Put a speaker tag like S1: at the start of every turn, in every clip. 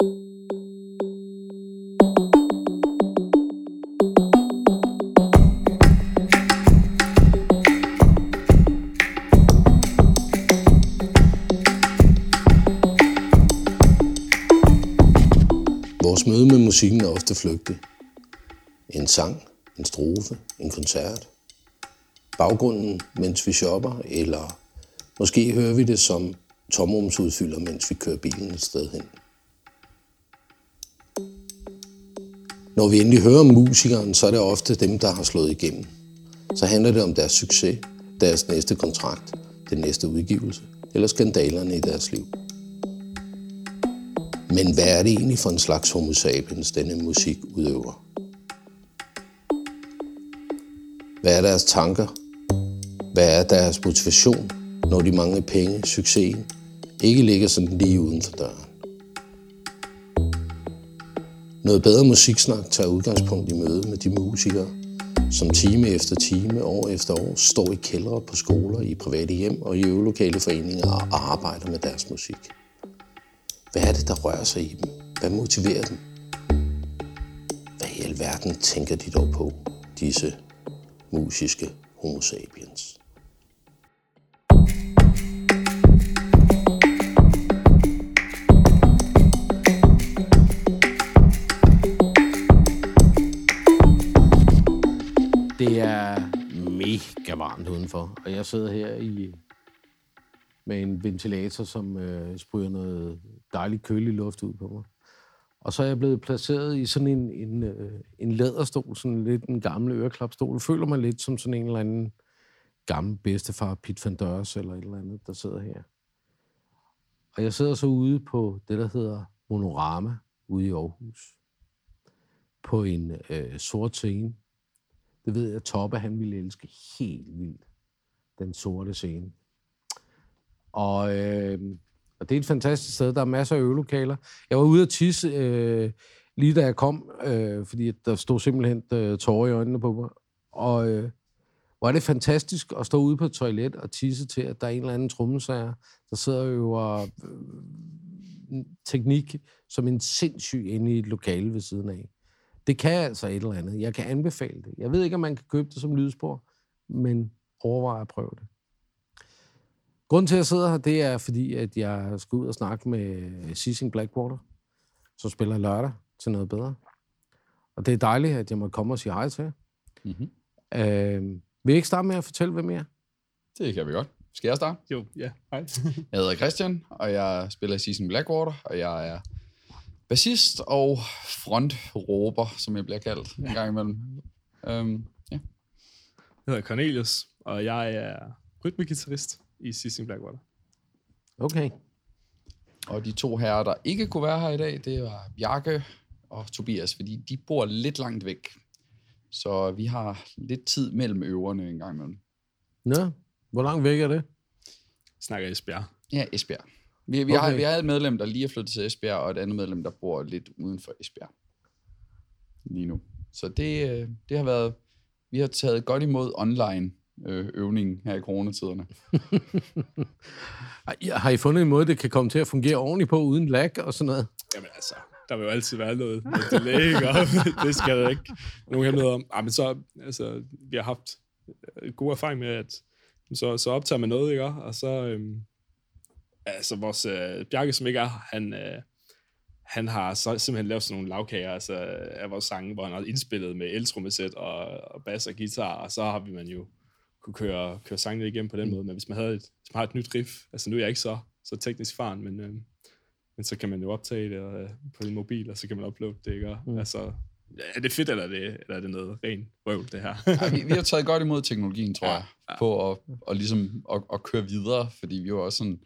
S1: Vores møde med musikken er ofte flygtig. En sang, en strofe, en koncert. Baggrunden, mens vi shopper, eller måske hører vi det som tomrumsudfylder, mens vi kører bilen et sted hen. Når vi endelig hører om musikeren, så er det ofte dem, der har slået igennem. Så handler det om deres succes, deres næste kontrakt, den næste udgivelse eller skandalerne i deres liv. Men hvad er det egentlig for en slags homo sapiens, denne musik udøver? Hvad er deres tanker? Hvad er deres motivation, når de mange penge, succesen, ikke ligger sådan lige uden for døren? Noget bedre musiksnak tager udgangspunkt i møde med de musikere, som time efter time, år efter år, står i kældre på skoler, i private hjem og i øvelokale foreninger og arbejder med deres musik. Hvad er det, der rører sig i dem? Hvad motiverer dem? Hvad i alverden tænker de dog på, disse musiske homo sapiens?
S2: Det er mega varmt udenfor, og jeg sidder her i med en ventilator, som øh, spryger noget dejligt kølig luft ud på mig. Og så er jeg blevet placeret i sådan en, en, øh, en læderstol, sådan lidt en gammel øreklapstol. Jeg føler mig lidt som sådan en eller anden gammel bedstefar, Pit Van Dørs eller et eller andet, der sidder her. Og jeg sidder så ude på det, der hedder Monorama, ude i Aarhus. På en øh, sort scene. Det ved jeg, at Toppe, han ville elske helt vildt. Den sorte scene. Og, øh, og det er et fantastisk sted. Der er masser af øvelokaler. Jeg var ude at tisse øh, lige da jeg kom, øh, fordi der stod simpelthen øh, tårer i øjnene på mig. Og øh, hvor er det fantastisk at stå ude på et toilet og tisse til, at der er en eller anden trommesager, der sidder og øver øh, teknik som en sindssyg inde i et lokale ved siden af. Det kan altså et eller andet. Jeg kan anbefale det. Jeg ved ikke, om man kan købe det som lydspor, men overvej at prøve det. Grunden til, at jeg sidder her, det er, fordi at jeg skal ud og snakke med Sissing Blackwater, som spiller lørdag til noget bedre. Og det er dejligt, at jeg må komme og sige hej til jer.
S3: Mm-hmm.
S2: Øh, vil I ikke starte med at fortælle, hvem I er?
S3: Det kan vi godt. Skal jeg starte?
S4: Jo, ja. Hej.
S3: Jeg hedder Christian, og jeg spiller i Season Blackwater, og jeg er bassist og frontråber, som jeg bliver kaldt en gang imellem. Um, ja.
S4: Jeg hedder Cornelius, og jeg er rytmegitarrist i Sissing Blackwater.
S2: Okay.
S3: Og de to herrer, der ikke kunne være her i dag, det var Bjarke og Tobias, fordi de bor lidt langt væk. Så vi har lidt tid mellem øverne en gang imellem.
S2: Nå, hvor langt væk er det?
S4: Snakker Esbjerg.
S3: Ja, Esbjerg. Vi, vi, okay. har, vi har et medlem, der lige er flyttet til Esbjerg, og et andet medlem, der bor lidt uden for Esbjerg. Lige nu. Så det, øh, det har været... Vi har taget godt imod online øh, øvningen her i coronatiderne.
S2: Har I fundet en måde, det kan komme til at fungere ordentligt på, uden lag og sådan noget?
S4: Jamen altså, der vil jo altid være noget, noget delay, ikke? Og det skal der ikke nogen hemmelighed om. Ah, men så, altså, vi har haft øh, god erfaring med, at så, så optager man noget, ikke? Og så, øhm, altså vores øh, Bjarke, som ikke er, han, øh, han har så simpelthen lavet sådan nogle lavkager altså, af vores sange, hvor han har indspillet med eltrommesæt og, og bass og guitar, og så har vi man jo kunne køre, køre sangene igennem på den måde. Men hvis man, havde et, hvis man har et nyt riff, altså nu er jeg ikke så, så teknisk faren, men, øh, men så kan man jo optage det øh, på din mobil, og så kan man uploade det, ikke? Og,
S2: Mm.
S4: Altså, er det fedt, eller er det, eller er det noget ren røvl, det her?
S3: Ja, vi, vi har taget godt imod teknologien, tror
S4: Ja,
S3: jeg,
S4: ja.
S3: på at, og ligesom at, at køre videre, fordi vi var også sådan,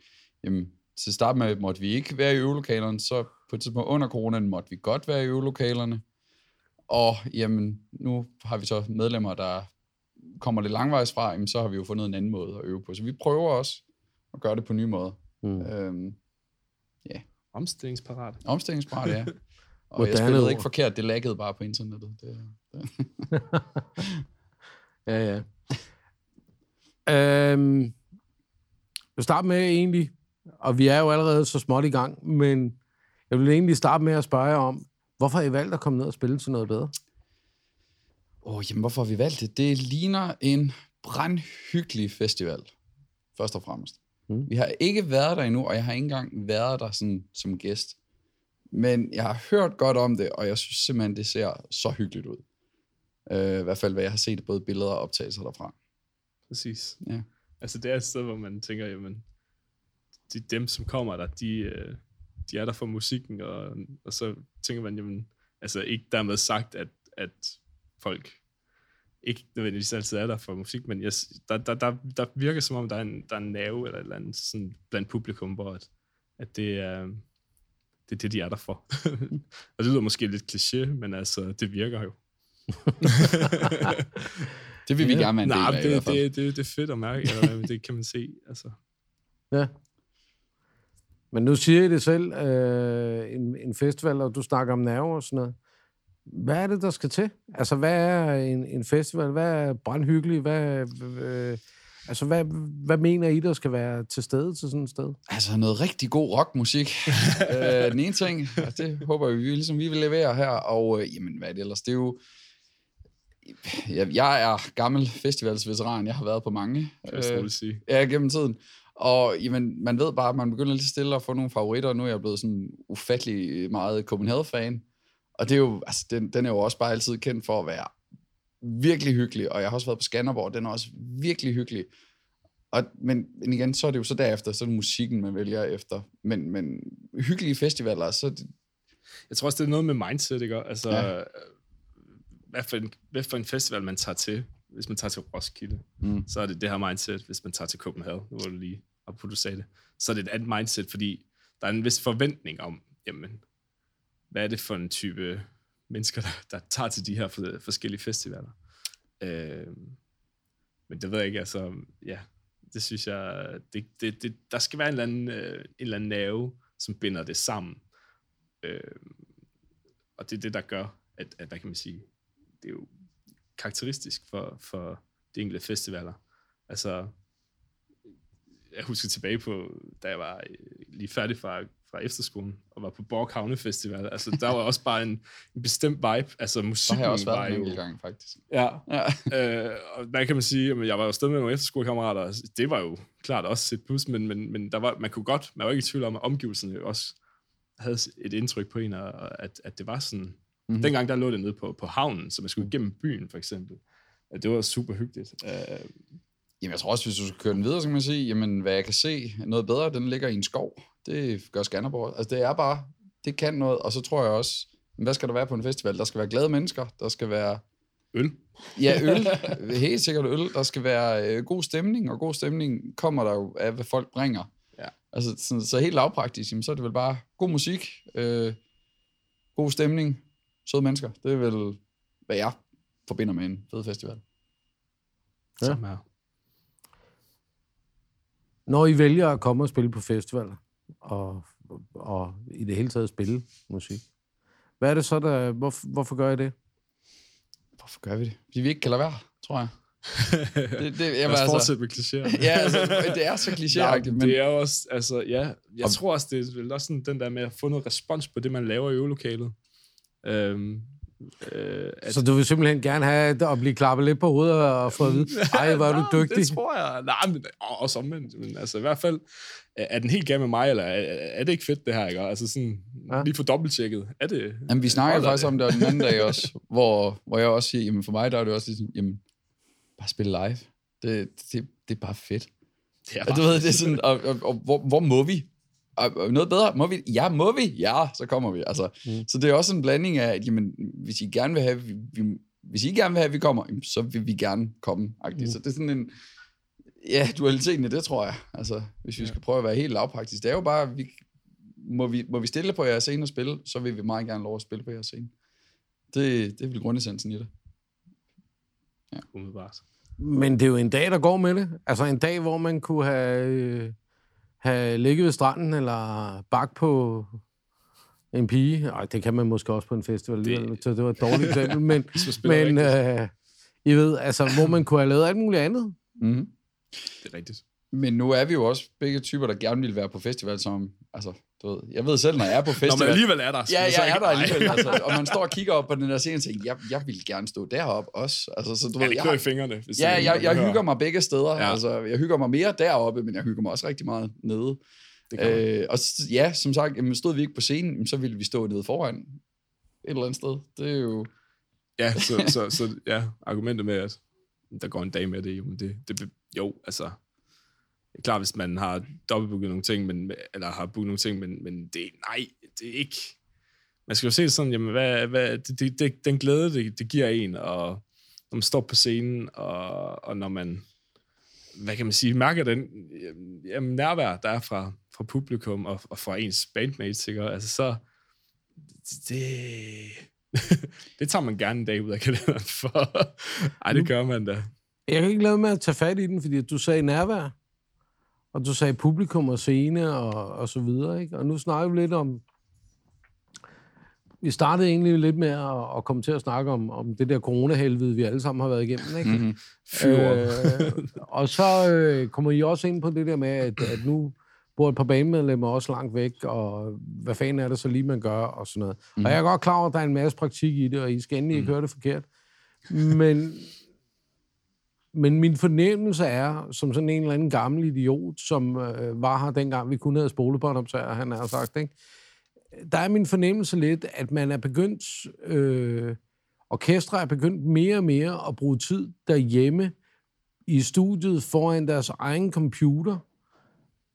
S3: jamen, til at starte med måtte vi ikke være i øvelokalerne, så på et tidspunkt under coronaen måtte vi godt være i øvelokalerne, og jamen, nu har vi så medlemmer, der kommer lidt langvejs fra, jamen, så har vi jo fundet en anden måde at øve på, så vi prøver også at gøre det på nye måder.
S2: Mm.
S3: Øhm,
S4: Omstillingsparat.
S3: omstillingsparat, ja. Og
S2: Moderne
S3: jeg spillede
S2: ord.
S3: ikke forkert, det laggede bare på internettet. Det, det.
S2: Ja, ja. øhm, jeg vil starte med egentlig, og vi er jo allerede så småt i gang, men Jeg vil egentlig starte med at spørge jer om, hvorfor har I valgt at komme ned og spille til noget bedre?
S3: Åh, oh, jamen hvorfor har vi valgt det? Det ligner en brandhyggelig festival, først og fremmest. Mm. Vi har ikke været der endnu, og jeg har ikke engang været der sådan, som gæst. Men jeg har hørt godt om det, og jeg synes simpelthen, det ser så hyggeligt ud. Uh, I hvert fald, hvad jeg har set, både billeder og optagelser derfra.
S4: Præcis.
S3: Ja.
S4: Altså, det er et sted, hvor man tænker, jamen, de, dem, som kommer der, de, øh, de er der for musikken, og, og så tænker man, jamen, altså ikke dermed sagt, at, at folk ikke nødvendigvis altid er der for musik, men jeg, der, der, der, der virker som om, der er en, der er en nerve eller et eller andet sådan blandt publikum, hvor at, at det er, det er det, de er der for. og det lyder måske lidt kliché, men altså, det virker jo.
S3: Det vil vi gerne være en del
S4: Nej,
S3: af i hvert
S4: det,
S3: fald.
S4: det, det, det er fedt at mærke, eller hvad, det kan man se. Altså.
S2: Ja. Men nu siger I det selv, øh, en, en festival, og du snakker om nerve og sådan noget. Hvad er det, der skal til? Altså, hvad er en, en festival? Hvad er brandhyggelig? Hvad, øh, altså, hvad, hvad mener I, der skal være til stede til sådan et sted?
S3: Altså noget rigtig god rockmusik. øh, den ene ting, og det håber vi, ligesom vi vil levere her. Og øh, jamen, hvad er det ellers? Det er jo... Jeg, jeg er gammel festivalsveteran. Jeg har været på mange.
S4: Jeg roligt sige.
S3: Ja, gennem tiden. Og jamen, man ved bare, at man begynder lidt stille at få nogle favoritter. Nu er jeg blevet sådan ufattelig meget Copenhagen-fan. Og det er jo, altså, den, den er jo også bare altid kendt for at være virkelig hyggelig. Og jeg har også været på Skanderborg, den er også virkelig hyggelig. Og, men, men igen, så er det jo så derefter, så er det musikken, man vælger efter. Men, men hyggelige festivaler, så det,
S4: Jeg tror også, det er noget med mindset, ikke? Altså,
S3: ja.
S4: hvad, for en, hvad for en festival man tager til. Hvis man tager til Roskilde,
S3: Mm.
S4: så er det det her mindset. Hvis man tager til Copenhagen, var du lige op på, du sagde det, så er det et andet mindset, fordi der er en vis forventning om, jamen, hvad er det for en type mennesker, der, der tager til de her for, forskellige festivaler. Øh, men det ved jeg ikke, altså, ja, det synes jeg, det, det, det, der skal være en eller anden, øh, en eller anden nerve, som binder det sammen. Øh, og det er det, der gør, at, at, hvad kan man sige, det er jo karakteristisk for, for de enkelte festivaler. Altså, jeg husker tilbage på, da jeg var øh, lige færdig fra, fra efterskolen, og var på Borg Havne Festival. Altså, der var også bare en, en bestemt vibe. Altså,
S3: så
S4: musikken
S3: har jeg også
S4: var
S3: været en
S4: jo...
S3: gang, faktisk.
S4: Ja,
S3: Ja.
S4: øh, og hvad kan man sige? Jamen, jeg var jo afsted med nogle efterskolekammerater. Det var jo klart også et plus, men, men, men der var, man kunne godt, man var ikke i tvivl om, at omgivelserne jo også havde et indtryk på en, og at, at det var sådan...
S3: Mhm.
S4: Mm-hmm. Dengang der lå det nede på, på havnen, så man skulle igennem byen, for eksempel. Det var super hyggeligt. Uh,
S3: Jamen, jeg tror også, hvis du skal køre den videre, så kan man sige, jamen, hvad jeg kan se noget bedre, den ligger i en skov. Det gør Skanderborg. Altså, det er bare, det kan noget, og så tror jeg også, hvad skal der være på en festival? Der skal være glade mennesker, der skal være
S4: øl.
S3: Ja, øl. Helt sikkert øl. Der skal være øh, god stemning, og god stemning kommer der jo af, hvad folk bringer.
S4: Ja.
S3: Altså, sådan, så helt lavpraktisk, jamen, så er det vel bare god musik, øh, god stemning, søde mennesker. Det er vel, hvad jeg forbinder med en fed festival.
S2: Ja.
S4: Som her.
S2: Når I vælger at komme og spille på festivaler, og, og i det hele taget spille musik, hvad er det så, der... Hvorfor, hvorfor gør I det?
S3: Hvorfor gør vi det? Fordi vi ikke kan lade være, tror jeg. Det, det,
S4: Lad
S3: jamen,
S4: os
S3: altså,
S4: fortsætte med klichéerne.
S3: ja, altså, det er så klichéagtigt, men
S4: det er også, altså, ja, jeg
S3: Om-
S4: tror også, det er vel også sådan den der med at få noget respons på det, man laver i øvelokalet. Øhm, øh, at,
S2: Så du vil simpelthen gerne have at blive klappet lidt på hovedet og få at vide, ej, hvor er du dygtig.
S4: Det tror jeg. Nej, men og- også omvendt. Men altså i hvert fald, er den helt gal med mig, eller er, er det ikke fedt, det her, ikke? Altså sådan,
S2: Ja.
S4: lige få dobbelttjekket. Er det?
S3: Jamen, vi snakker
S4: holder
S3: faktisk om det den anden dag også, hvor, hvor jeg også siger, jamen for mig der er det også ligesom, jamen, bare spille live. Det, det, det er bare fedt.
S4: Det er
S3: Og du ved, det er sådan, og, og, og hvor, hvor må vi? Og, og noget bedre, må vi? Ja, må vi? Ja, så kommer vi. Altså, mm. Så det er også en blanding af, at jamen, hvis I gerne vil have, vi, vi, hvis I gerne vil have, at vi kommer, jamen, så vil vi gerne komme. Mm. Så det er sådan en, ja, dualiteten i det, tror jeg. Altså, hvis vi
S4: Ja.
S3: skal prøve at være helt lavpraktisk. Det er jo bare, vi, må, vi, må vi stille på jeres scene og spille, så vil vi meget gerne lov at spille på jeres scene. Det, det er vel grundessensen i det.
S4: Umiddelbart.
S2: Men det er jo en dag, der går med det. Altså en dag, hvor man kunne have, øh, have ligget ved stranden, eller bagt på en pige. Ej, det kan man måske også på en festival. Det, så det var et dårligt eksempel. Men, men øh, I ved, altså, hvor man kunne have lavet alt muligt andet.
S3: Mm-hmm.
S4: det er rigtigt.
S3: Men nu er vi jo også begge typer, der gerne vil være på festival, som, altså, du ved, jeg ved selv, når jeg er på
S4: Når
S3: festival...
S4: man alligevel er der.
S3: Ja, jeg er
S4: ikke-
S3: der alligevel, altså, og man står og kigger op på den der scene og tænker, jeg, jeg vil gerne stå deroppe også. Altså, så du
S4: Ja,
S3: ved, jeg,
S4: i fingrene. Hvis
S3: ja, jeg, jeg
S4: hører.
S3: hygger mig begge steder.
S4: Ja.
S3: Altså, jeg hygger mig mere deroppe, men jeg hygger mig også rigtig meget nede. Øh, og ja, som sagt, jamen, stod vi ikke på scenen, så ville vi stå nede foran et eller andet sted. Det er jo...
S4: Ja, så, så, så ja, argumentet med, at der går en dag med det, jo, men det, det jo, altså, er klart, hvis man har dobbeltbooket nogle ting, men, eller har booket nogle ting, men, men det, nej, det er ikke, man skal jo se det sådan, jamen, hvad, hvad, det, det, det, den glæde, det, det giver en, og når man står på scenen, og, og når man, hvad kan man sige, mærker den jamen, nærvær, der er fra, fra publikum og, og fra ens bandmates, ikke? Altså så, det, det tager man gerne en dag ud af kalenderen for. Ej, det gør man da.
S2: Jeg kan ikke lade med at tage fat i den, fordi du sagde nærvær, og du sagde publikum og scene og, og så videre. Ikke? Og nu snakker vi lidt om... Vi startede egentlig lidt med at, at komme til at snakke om, om det der coronahelvede, vi alle sammen har været igennem. Ikke?
S3: Mm-hmm.
S2: Øh, og så øh, kommer I også ind på det der med, at, at nu bor et par banemedlemmer også langt væk, og hvad fanden er det så lige, man gør, og sådan noget. Mm. Og jeg er godt klar over, at der er en masse praktik i det, og I skal endelig ikke høre det forkert. Men, men min fornemmelse er, som sådan en eller anden gammel idiot, som øh, var her dengang, vi kun havde spolebåndoptager, han har sagt, ikke? der er min fornemmelse lidt, at man er begyndt, øh, orkestre er begyndt mere og mere at bruge tid derhjemme i studiet foran deres egen computer,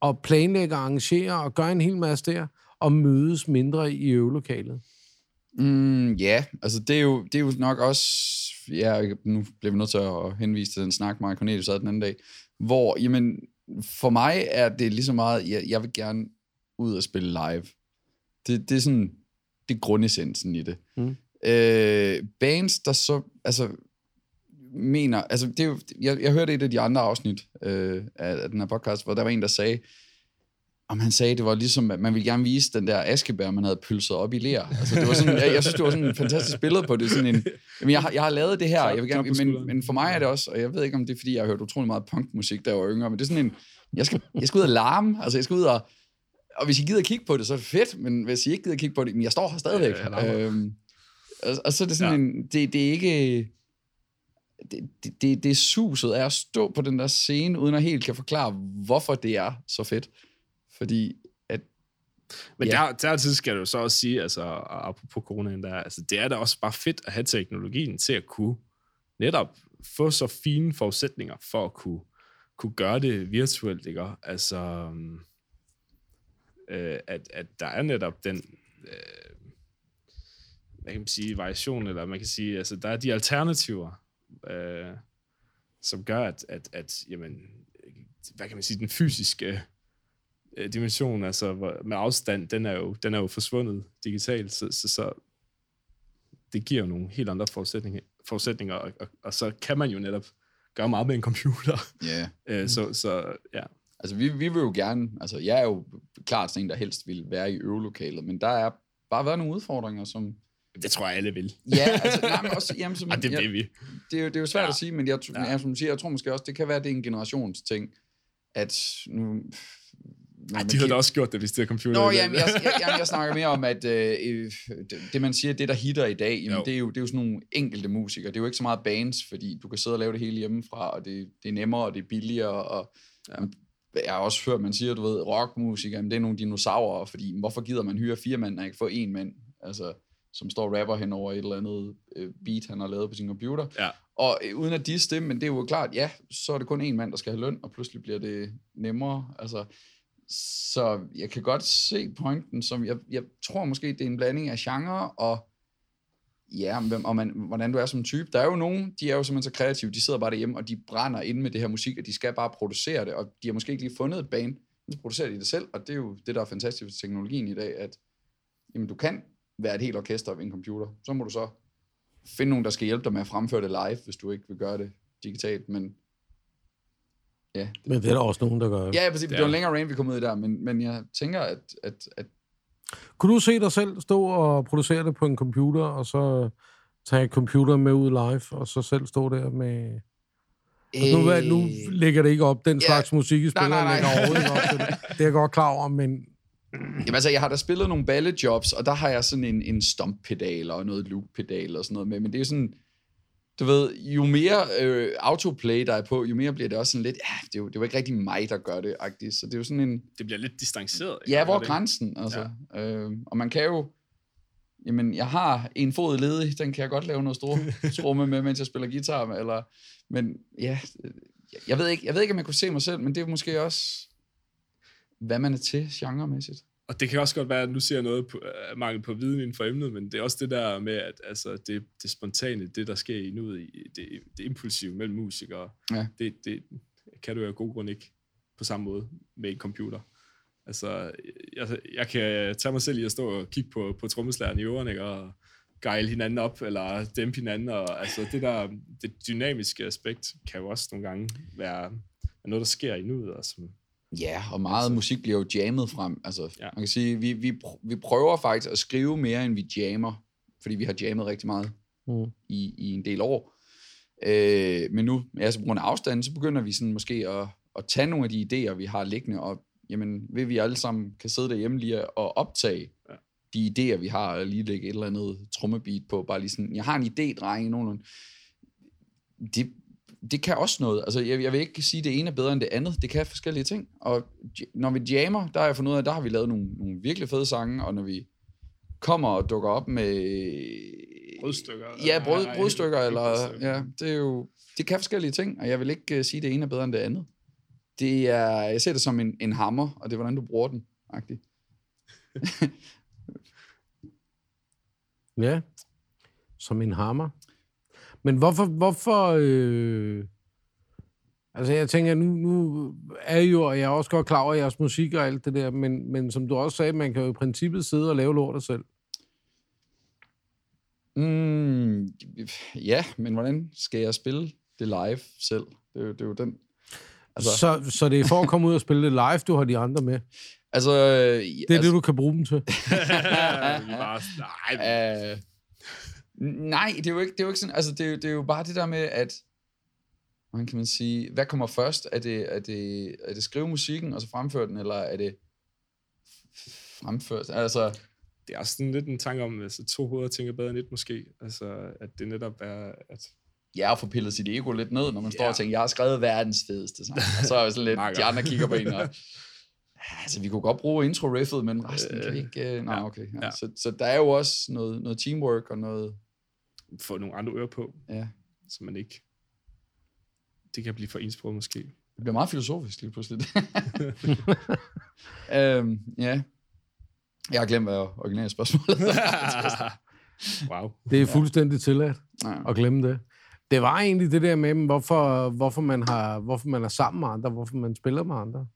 S2: og planlægge og arrangere og gøre en hel masse der, og mødes mindre i øvelokalet.
S3: Mm, ja, altså det er, jo, det er jo nok også, ja, nu bliver vi nødt til at henvise til den snak, Maja Cornelius havde den anden dag, hvor, jamen, for mig er det lige så meget, jeg, jeg vil gerne ud og spille live. Det, det er sådan, det er grundessensen i det.
S2: Mm.
S3: Øh, bands, der så, altså, mener, altså det er jo, jeg, jeg hørte et af de andre afsnit øh, af, af den her podcast, hvor der var en, der sagde, om han sagde, det var ligesom, at man ville gerne vise den der askebær, man havde pølset op i ler. Altså, det var sådan, jeg, jeg synes, det var sådan en fantastisk billede på det. Sådan en, jamen, jeg, har, jeg har lavet det her, jeg vil gerne, men, men for mig er det også, og jeg ved ikke, om det er, fordi jeg har hørt utrolig meget punkmusik, da jeg var yngre, men det er sådan en, jeg skal, jeg skal ud og larme, altså jeg skal ud og, og hvis I gider kigge på det, så er det fedt, men hvis I ikke gider kigge på det, men jeg står her stadigvæk.
S4: Ja,
S3: øhm, og, og så er det sådan
S4: Ja.
S3: en, det, det er ikke, det, det, det, det er suset af at stå på den der scene, uden at helt kan forklare, hvorfor det er så fedt. Fordi, at,
S4: Men
S3: Ja.
S4: der, dertil skal du så også sige, altså apropos coronaen der, altså det er da også bare fedt at have teknologien til at kunne netop få så fine forudsætninger for at kunne, kunne gøre det virtuelt, ikke? Altså, øhm, øh, at, at der er netop den, øh, hvad kan man sige, variation, eller man kan sige, altså der er de alternativer, øh, som gør, at, at, at jamen, hvad kan man sige, den fysiske øh, dimension, altså hvor- med afstand, den er jo, den er jo forsvundet digitalt, så, så, så det giver jo nogle helt andre forudsætninger, forudsætninger og, og, og så kan man jo netop gøre meget med en computer.
S3: ja,
S4: Øh, så, så ja,
S3: altså vi, vi vil jo gerne, altså jeg er jo klart sådan en, der helst vil være i øvelokalet, men der er bare været nogle udfordringer, som,
S4: det tror jeg alle vil.
S3: ja, altså, nej, men også, jamen, som,
S4: Og det vil vi.
S3: det, er jo, det er jo svært
S4: Ja.
S3: ja. at sige, men jeg,
S4: Ja.
S3: ja. jeg, som siger, jeg tror måske også, det kan være, det er en generationsting, at nu...
S4: Ej, de havde da også gjort det, hvis det er computer.
S3: Nå, jamen, jeg, jeg, jeg, jeg snakker mere om, at øh, øh, det, man siger, det der hitter i dag, jamen,
S4: Jo.
S3: det, er jo, det er jo sådan nogle enkelte musikere. Det er jo ikke så meget bands, fordi du kan sidde og lave det hele hjemmefra, og det, det er nemmere, og det er billigere, og
S4: Ja.
S3: ja. jeg har også hørt, man siger, du ved, rockmusikere, jamen, det er nogle dinosaurer, fordi hvorfor gider man hyre fire mand, og ikke få en mand, altså, som står og rapper hen over et eller andet øh, beat, han har lavet på sin computer.
S4: Ja.
S3: Og øh, uden at disse det, men det er jo klart, ja, så er det kun en mand, der skal have løn, og pludselig bliver det nemmere. Altså, så jeg kan godt se pointen, som jeg, jeg tror måske, det er en blanding af genre og ja, hvem, og man, hvordan du er som type. Der er jo nogen, de er jo simpelthen så kreative, de sidder bare derhjemme, og de brænder ind med det her musik, og de skal bare producere det, og de har måske ikke lige fundet et band, men så producerer de det selv, og det er jo det, der er fantastisk ved teknologien i dag, at jamen, du kan være et helt orkester ved en computer. Så må du så finde nogen, der skal hjælpe dig med at fremføre det live, hvis du ikke vil gøre det digitalt, men ja,
S2: Men det er der også nogen, der gør.
S3: Ja, ja, præcis. Det
S4: Ja.
S3: var en længere range, vi kom ud i der, men, men jeg tænker, at, at, at
S2: Kunne du se dig selv stå og producere det på en computer, og så tage computeren med ud live, og så selv stå der med... Altså, nu, nu lægger det ikke op, den
S3: Ja.
S2: slags musik, I spiller,
S3: nej, nej.
S2: overhovedet ikke op til det. Det er jeg godt klar over, men
S3: Jamen altså, jeg har da spillet nogle ballejobs, og der har jeg sådan en, en stomp-pedal og noget loop-pedal og sådan noget med, men det er sådan, du ved, jo mere øh, autoplay der er på, jo mere bliver det også sådan lidt, ja, det er jo, det er jo ikke rigtig mig, der gør det, agtigt. så det er jo sådan en,
S4: Det bliver lidt distanceret. ikke?
S3: ja, hvor
S4: Er
S3: grænsen, altså, ja. øh, og man kan jo, jamen, jeg har en fod ledig, den kan jeg godt lave noget stor tromme med, mens jeg spiller guitar, med, eller, men ja, øh, jeg ved ikke, jeg ved ikke, om jeg kunne se mig selv, men det er måske også, hvad man er til genremæssigt.
S4: Og det kan også godt være, at nu siger jeg noget på, uh, mangel på viden inden for emnet, men det er også det der med, at altså, det, det spontane, det der sker i nuet, det, det impulsive mellem musikere,
S3: Ja.
S4: det, det kan du jo af god grund ikke på samme måde med en computer. Altså, jeg, jeg kan tage mig selv i at stå og kigge på, på trommeslæren i ørerne, ikke, og gejle hinanden op, eller dæmpe hinanden, og altså det der, det dynamiske aspekt kan jo også nogle gange være, være noget, der sker i nuet, og som,
S3: Ja, og meget altså, musik bliver jo jammet frem. Altså, ja. Man kan sige, vi, vi, vi prøver faktisk at skrive mere, end vi jammer, fordi vi har jammet rigtig meget
S2: Mm.
S3: i, i en del år. Øh, men nu, altså på grund af afstanden, så begynder vi sådan måske at, at tage nogle af de idéer, vi har liggende, og jamen, ved vi alle sammen kan sidde derhjemme lige og optage ja. De idéer, vi har, og lige lægge et eller andet trommebeat på, bare lige sådan, jeg har en idé, drenge, nogenlunde. Det, det kan også noget. Altså, jeg, jeg vil ikke sige, at det ene er bedre end det andet. Det kan forskellige ting. Og når vi jammer, der har jeg fundet ud af, der har vi lavet nogle, nogle virkelig fede sange, og når vi kommer og dukker op med...
S4: Brødstykker.
S3: Ja, brød,
S4: Nej,
S3: brødstykker,
S4: ikke
S3: eller...
S4: brødstykker.
S3: Ja, det er jo... Det kan forskellige ting, og jeg vil ikke uh, sige, at det ene er bedre end det andet. Det er... Jeg ser det som en, en hammer, og det er, hvordan du bruger den, agtigt.
S2: Ja, som en hammer. Men hvorfor, hvorfor øh... altså jeg tænker, nu, nu er I jo, og jeg er også godt klar over jeres musik og alt det der, men, men som du også sagde, man kan jo i princippet sidde og lave lortet selv.
S3: Mm, ja, men hvordan skal jeg spille det live selv? Det er jo, det er jo den...
S2: Altså, så, så det er for at komme ud og spille det live, du har de andre med.
S3: Altså,
S2: Det er altså, det, du kan bruge dem til.
S4: Bare, nej,
S3: nej, det er jo ikke, det er jo ikke sådan, altså det er, det er jo bare det der med, at, hvordan kan man sige, hvad kommer først? Er det, er det, er det skrive musikken, og så fremføre den, eller er det fremført? Altså,
S4: det er også sådan lidt en tanke om, at altså, to hoveder tænker bedre end et måske. Altså, at det netop er, at
S3: jeg har fået pillet sit ego lidt ned, når man står
S4: Ja.
S3: og tænker, jeg har skrevet verdens fedeste sang. Og så er jeg sådan lidt, de andre kigger på en, og, altså vi kunne godt bruge intro-riffet, men resten kan vi ikke, uh, nej,
S4: ja.
S3: okay. Ja.
S4: Ja.
S3: Så, så der er jo også noget, noget teamwork og noget,
S4: få nogle andre ører på,
S3: ja,
S4: så man ikke... Det kan blive for ensproget måske.
S3: Det bliver meget filosofisk lige pludselig. øhm, ja. Jeg har glemt, hvad originale spørgsmålet
S4: wow.
S2: Det er fuldstændig tilladt
S3: ja.
S2: at glemme det. Det var egentlig det der med, hvorfor, hvorfor, man har, hvorfor man er sammen med andre, hvorfor man spiller med andre.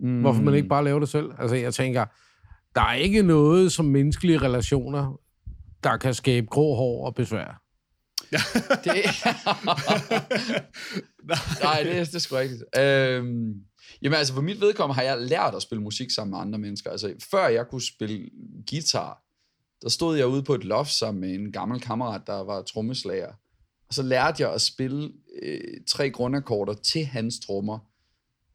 S3: mm.
S2: Hvorfor man ikke bare laver det selv. Altså, jeg tænker, der er ikke noget som menneskelige relationer, der kan skabe grå hår og besvær.
S3: Det... Nej, det, er- det er sgu rigtigt. Øhm, jamen altså, for mit vedkommende har jeg lært at spille musik sammen med andre mennesker. Altså, før jeg kunne spille guitar, der stod jeg ude på et loft sammen med en gammel kammerat, der var trommeslager. Og så lærte jeg at spille øh, tre grundakkorder til hans trommer.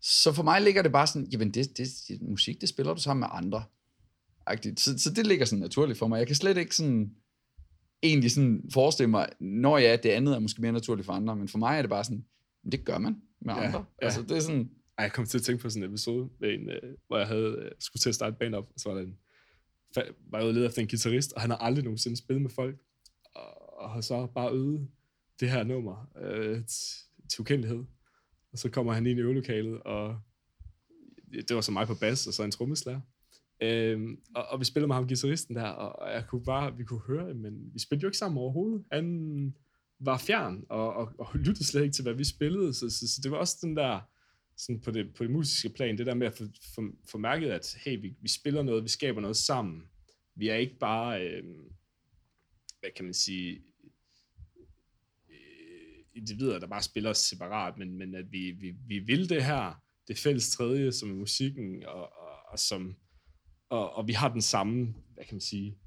S3: Så for mig ligger det bare sådan, jamen det, det, det musik, det spiller du sammen med andre. Så, så det ligger sådan naturligt for mig. Jeg kan slet ikke sådan egentlig sådan forestille mig, når ja, det andet er måske mere naturligt for andre, men for mig er det bare sådan, det gør man med
S4: Ja,
S3: andre.
S4: ja.
S3: Altså det er sådan,
S4: Ej, jeg kom til at tænke på sådan en episode, med en, øh, hvor jeg havde, øh, skulle til at starte et band op, og så var der en, fa- var jeg ude og lede efter en guitarist, og han har aldrig nogensinde spillet med folk, og, og har så bare øvet det her nummer øh, til ukendelighed. Og så kommer han ind i øvelokalet, og det var så mig på bas, og så en trommeslager. Øhm, og, og, vi spillede med ham, guitaristen der, og jeg kunne bare, vi kunne høre, men vi spillede jo ikke sammen overhovedet. Han var fjern, og, og, og lyttede slet ikke til, hvad vi spillede, så, så, så det var også den der, sådan på det, på det musiske plan, det der med at få, få, få mærket, at hey, vi, vi spiller noget, vi skaber noget sammen. Vi er ikke bare, øh, hvad kan man sige, øh, individer, der bare spiller separat, men, men at vi, vi, vi vil det her, det fælles tredje, som er musikken, og, og, og, som, og, og vi har den samme, hvad kan man sige,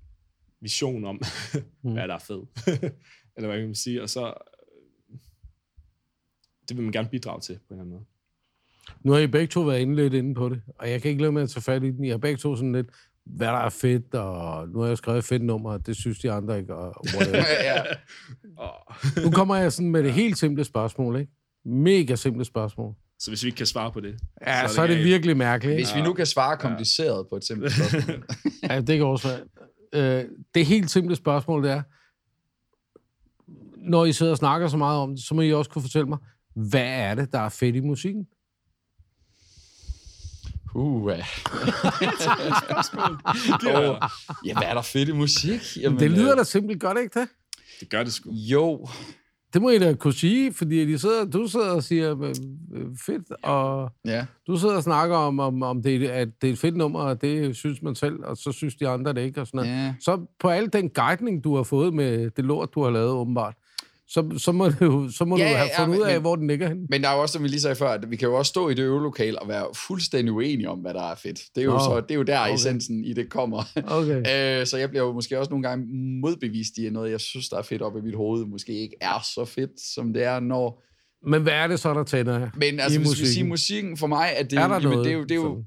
S4: vision om, mm. hvad der er fedt. Eller hvad kan man sige, og så, øh, det vil man gerne bidrage til på en eller anden måde.
S2: Nu har I begge to været inde lidt inde på det, og jeg kan ikke lade med at tage fat i den. I har begge to sådan lidt, hvad der er fedt, og nu har jeg skrevet et fedt nummer, og det synes de andre ikke, og
S3: ja.
S2: Nu kommer jeg sådan med det helt simple spørgsmål, ikke? Mega simple spørgsmål.
S4: Så hvis vi ikke kan svare på det,
S2: Ja, så er det
S4: galt.
S2: virkelig mærkeligt.
S3: Hvis vi nu kan svare kompliceret på et simpelt spørgsmål.
S2: Ja, det kan også være. Øh, det helt simple spørgsmål, det er, når I sidder og snakker så meget om det, så må I også kunne fortælle mig, hvad er det, der er fedt i musikken?
S3: Uh, ja.
S4: Det,
S3: oh, ja, hvad er der fedt i musik? Jamen,
S2: det lyder
S3: øh,
S2: da simpelt godt, ikke det?
S4: det gør det sgu.
S3: Jo,
S2: Det må I da kunne sige, fordi de sidder, du sidder og siger, øh, øh, fedt, og
S3: ja.
S2: du sidder og snakker om, om, om det, at det er et fedt nummer, og det synes man selv, og så synes de andre det ikke, og sådan noget.
S3: ja.
S2: Så på al den guidning, du har fået med det lort, du har lavet, åbenbart, så, så må du, så må
S3: Ja,
S2: du
S3: ja,
S2: have
S3: ja,
S2: fundet ud af,
S3: men-
S2: hvor den ligger henne.
S3: Men der er jo også, som vi lige sagde før, at vi kan jo også stå i det øvelokale og være fuldstændig uenige om, hvad der er fedt. Det er jo,
S2: Nå,
S3: så, det er jo der,
S2: okay.
S3: essensen i det kommer.
S2: Okay.
S3: Øh, så jeg bliver jo måske også nogle gange modbevist i, at noget, jeg synes, der er fedt op i mit hoved, måske ikke er så fedt, som det er, når...
S2: Men hvad er det så, der tænder her?
S3: Men altså, hvis vi
S2: musikken?
S3: siger musikken, for mig, at det,
S2: Er der
S3: jamen,
S2: noget?
S3: det er jo... Det er jo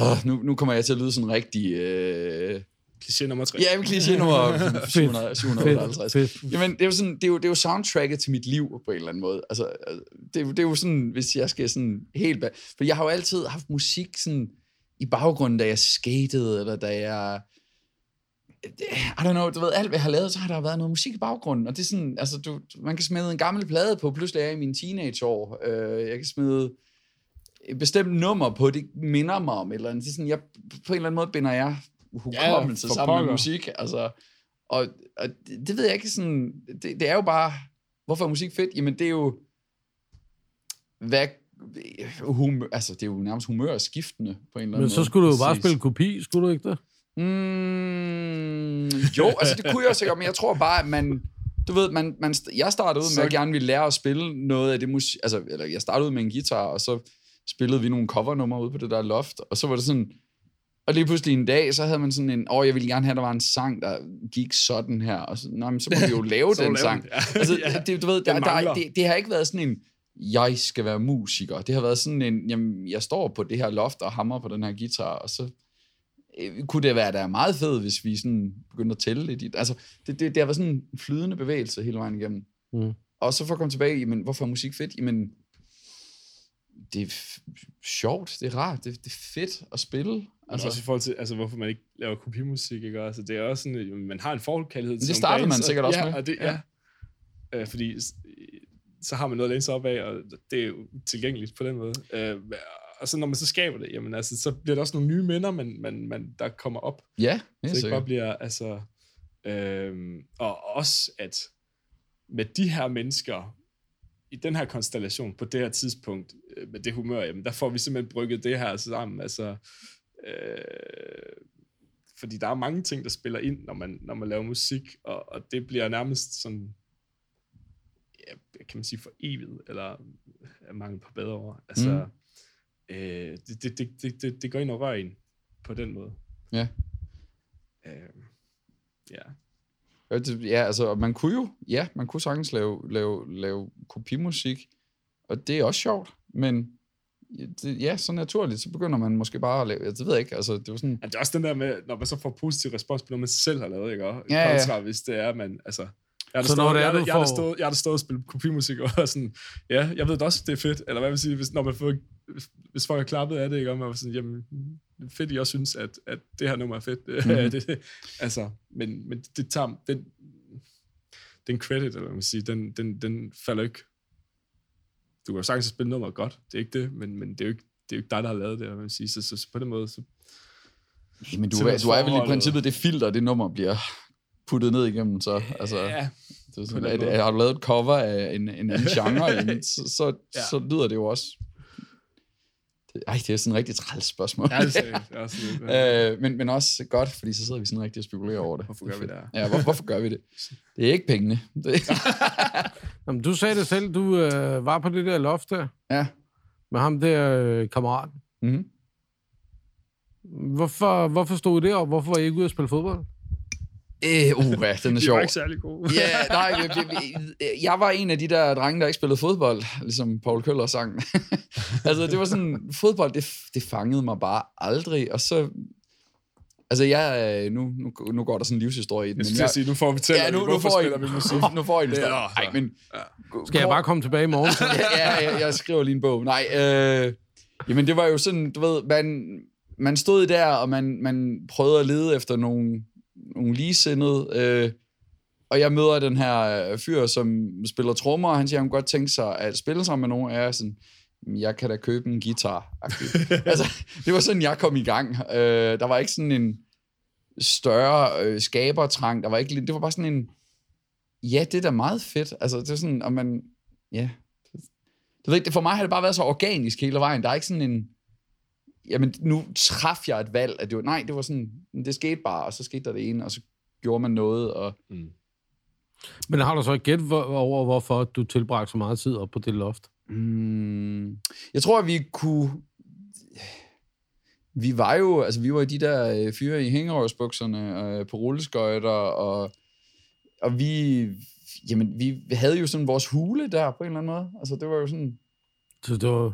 S3: øh, nu, nu kommer jeg til at lyde sådan rigtig... Øh,
S4: Kliché nummer tre.
S3: ja, sige nummer 700, 758.
S2: Fedt, fedt.
S3: Jamen, det er jo sådan, det er jo, det er jo soundtracket til mit liv på en eller anden måde. Altså, øh, det, er det er jo sådan, hvis jeg skal sådan helt... For jeg har jo altid haft musik sådan i baggrunden, da jeg skatede, eller da jeg... I don't know, du ved, alt hvad jeg har lavet, så har der været noget musik i baggrunden, og det er sådan, altså, du, man kan smide en gammel plade på, pludselig er jeg i mine teenageår, øh, jeg kan smide et bestemt nummer på, det minder mig om et eller andet, det er sådan, jeg, på en eller anden måde binder jeg hukommelse
S4: for
S3: sammen med
S4: pokker.
S3: musik, altså, og, og det, det ved jeg ikke sådan, det, det er jo bare, hvorfor er musik fedt? Jamen det er jo, hvad, humør, altså det er jo nærmest humørskiftende på en eller anden
S2: Men
S3: måde.
S2: så skulle du jo bare
S3: Præcis.
S2: spille kopi, skulle du ikke det?
S3: Mm, jo, altså det kunne jeg sikkert, men jeg tror bare, at man, du ved, man, man, jeg startede ud med
S4: Så-
S3: at gerne ville lære at spille noget af det musik, altså, eller jeg startede ud med en guitar, og så spillede vi nogle covernumre ude på det der loft, og så var det sådan, og lige pludselig en dag, så havde man sådan en, åh, oh, jeg ville gerne have, at der var en sang, der gik sådan her, og så, Nå, men så må vi jo lave den
S4: lave
S3: sang.
S4: den, ja.
S3: Altså,
S4: Ja,
S3: det, du ved, der,
S4: den
S3: der, det, det har ikke været sådan en, jeg skal være musiker. Det har været sådan en, jamen, jeg står på det her loft og hammer på den her guitar, og så øh, kunne det være, der er meget fedt, hvis vi sådan begyndte at tælle lidt. Altså, det, det, det har været sådan en flydende bevægelse hele vejen igennem.
S2: Mm.
S3: Og så for at komme tilbage, jamen, hvorfor er musik fedt? Jamen, det er sjovt, det er rart, det, det er fedt at spille.
S4: Altså, også i forhold til, altså, hvorfor man ikke laver kopimusik, ikke? Altså, det er også sådan, at man har en forkærlighed til
S3: det startede
S4: bands,
S3: man sikkert også
S4: ja,
S3: med.
S4: Og det, ja. ja. Øh, fordi s- så har man noget at læne sig op af, og det er jo tilgængeligt på den måde. Øh, og så når man så skaber det, jamen altså, så bliver der også nogle nye minder, man, man, man, der kommer op.
S3: ja,
S4: Så
S3: det
S4: det ikke bare bliver, altså... Øhm, og også, at med de her mennesker, i den her konstellation, på det her tidspunkt, øh, med det humør, jamen, der får vi simpelthen brygget det her sammen. Altså, øh, fordi der er mange ting, der spiller ind, når man, når man laver musik, og, og det bliver nærmest sådan, ja, kan man sige, for evigt, eller er mangel på bedre ord. Altså, mm. øh, det, det, det, det, det, det går ind og rører en på den måde.
S3: Ja.
S4: Øh, ja.
S3: Ja, det- Ja, altså, man kunne jo, ja, man kunne sagtens lave, lave, lave kopimusik, og det er også sjovt, men ja, det, ja, så naturligt, så begynder man måske bare at lave, det ved jeg ikke, altså, det var sådan,
S4: Ja, det er også den der med, når man så får positiv respons på noget, man selv har lavet, ikke? Og
S3: Ja, ja.
S4: kontra, hvis det er, man, altså... Jeg har
S2: Så når det er,
S4: jeg,
S2: du
S4: jeg,
S2: får-
S4: stået, jeg har da stået og spillet kopimusik, og sådan, ja, jeg ved da også, det er fedt. Eller hvad vil sige, hvis, når man får, hvis, hvis folk har klappet af det, ikke? Og man var sådan, jamen, er fedt, I også synes, at, at det her nummer er fedt. Mm-hmm. det, altså, men, men det tager, den, den credit, eller man siger, den, den, den falder ikke. Du kan jo sagtens spille nummeret godt, det er ikke det, men, men det er jo ikke, det er jo ikke dig, der har lavet det, man siger. Så, så, så på den måde, så
S3: nej, men du, er, du er vel i princippet det filter, det nummer bliver puttet ned igennem, så, altså,
S4: ja,
S3: det er sådan, at, har du lavet et cover af en, en anden genre, jamen, så, så,
S4: Ja.
S3: så lyder det jo også, det, ej, det er sådan et rigtig træls spørgsmål.
S4: Ja, det er seriøst. Det også lidt,
S3: øh, men, men også godt, fordi så sidder vi sådan rigtig og spekulerer over det.
S4: Hvorfor gør vi det?
S3: Ja, hvor, hvorfor gør vi det? Det er ikke pengene. Det,
S2: Jamen, du sagde det selv, du øh, var på det der loft der,
S3: ja.
S2: med ham der øh, kammeraten.
S3: Mm-hmm.
S2: Hvorfor, hvorfor stod I der, og hvorfor var I ikke ude at spille fodbold?
S3: Øh, uh, den er
S4: De var
S3: sjov.
S4: ikke særlig gode.
S3: Ja, nej, vi- vi- vi- jeg var en af de der drenge, der ikke spillede fodbold, ligesom Paul Køller sang. altså, det var sådan, fodbold, det, det fangede mig bare aldrig, og så, altså jeg, øh, nu, nu, nu går der sådan en livshistorie i den,
S4: Jeg
S3: men
S4: skulle
S3: jeg,
S4: sige, nu får vi til,
S3: ja, nu, nu
S4: hvorfor
S3: får I,
S4: spiller vi musik.
S3: nu, nu får I.
S4: Det er-
S3: Nej, men...
S2: Skal jeg bare komme tilbage i morgen? så?
S3: ja, ja, jeg skriver lige en bog. Nej, øh, jamen det var jo sådan, du ved, man, man stod der, og man, man prøvede at lede efter nogle, nogle ligesindede, øh, og jeg møder den her øh, fyr, som spiller trommer, og han siger, at han godt tænke sig at spille sammen med nogen af jer, sådan, "Men jeg kan da købe en guitar. altså, det var sådan, jeg kom i gang. Øh, der var ikke sådan en større øh, skabertrang, der var ikke, det var bare sådan en, ja, det er da meget fedt. Altså, det er sådan, og man, ja, ved, ikke, for mig har det bare været så organisk hele vejen. Der er ikke sådan en, jamen nu traf jeg et valg, at det var, nej, det var sådan, det skete bare, og så skete der det ene, og så gjorde man noget, og
S2: Men har du så et gæt over, hvorfor du tilbragte så meget tid op på det loft?
S3: mm, jeg tror, at vi kunne, vi var jo, altså vi var de der øh, fyre i hængerøvsbukserne, øh, på rulleskøjter, og, og vi, jamen vi havde jo sådan vores hule der, på en eller anden måde. Altså det var jo sådan,
S2: Så det var...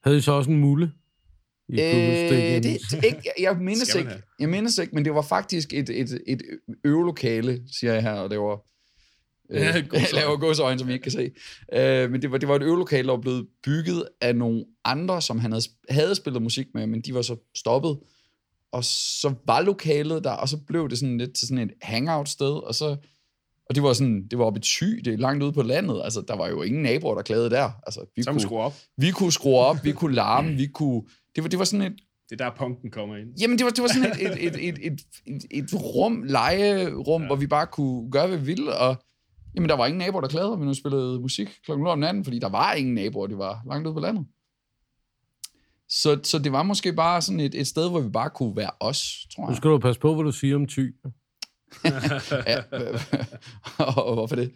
S2: Havde I så også en mulle? I
S3: Øh, det, det, ikke, jeg, mindes ikke,
S4: have?
S3: jeg mindes ikke, men det var faktisk et, et, et øvelokale, siger jeg her, og det var øh,
S4: Ja,
S3: laver godsøjne, som I ikke kan se. Øh, men det var, det var et øvelokale, der var blevet bygget af nogle andre, som han havde, havde spillet musik med, men de var så stoppet. Og så var lokalet der, og så blev det sådan lidt til sådan et hangout-sted, og så og det var sådan, det var oppe i Thy, det er langt ude på landet, altså der var jo ingen naboer, der klagede der. Altså, vi,
S4: Så må
S3: kunne,
S4: skrue op.
S3: vi kunne skrue op, vi kunne larme, vi kunne, det var, det var sådan et,
S4: Det er der punken kommer ind.
S3: Jamen, det var, det var sådan et, et, et, et, et, et, et rum, legerum, ja. hvor vi bare kunne gøre, hvad vi ville, og jamen, der var ingen naboer, der klagede, når vi nu spillede musik klokken 0 om natten, fordi der var ingen naboer, det var langt ude på landet. Så, så det var måske bare sådan et, et sted, hvor vi bare kunne være os, tror
S2: Nu
S3: jeg.
S2: skal du passe på, hvad du siger om ty.
S3: Ja. og hvorfor det?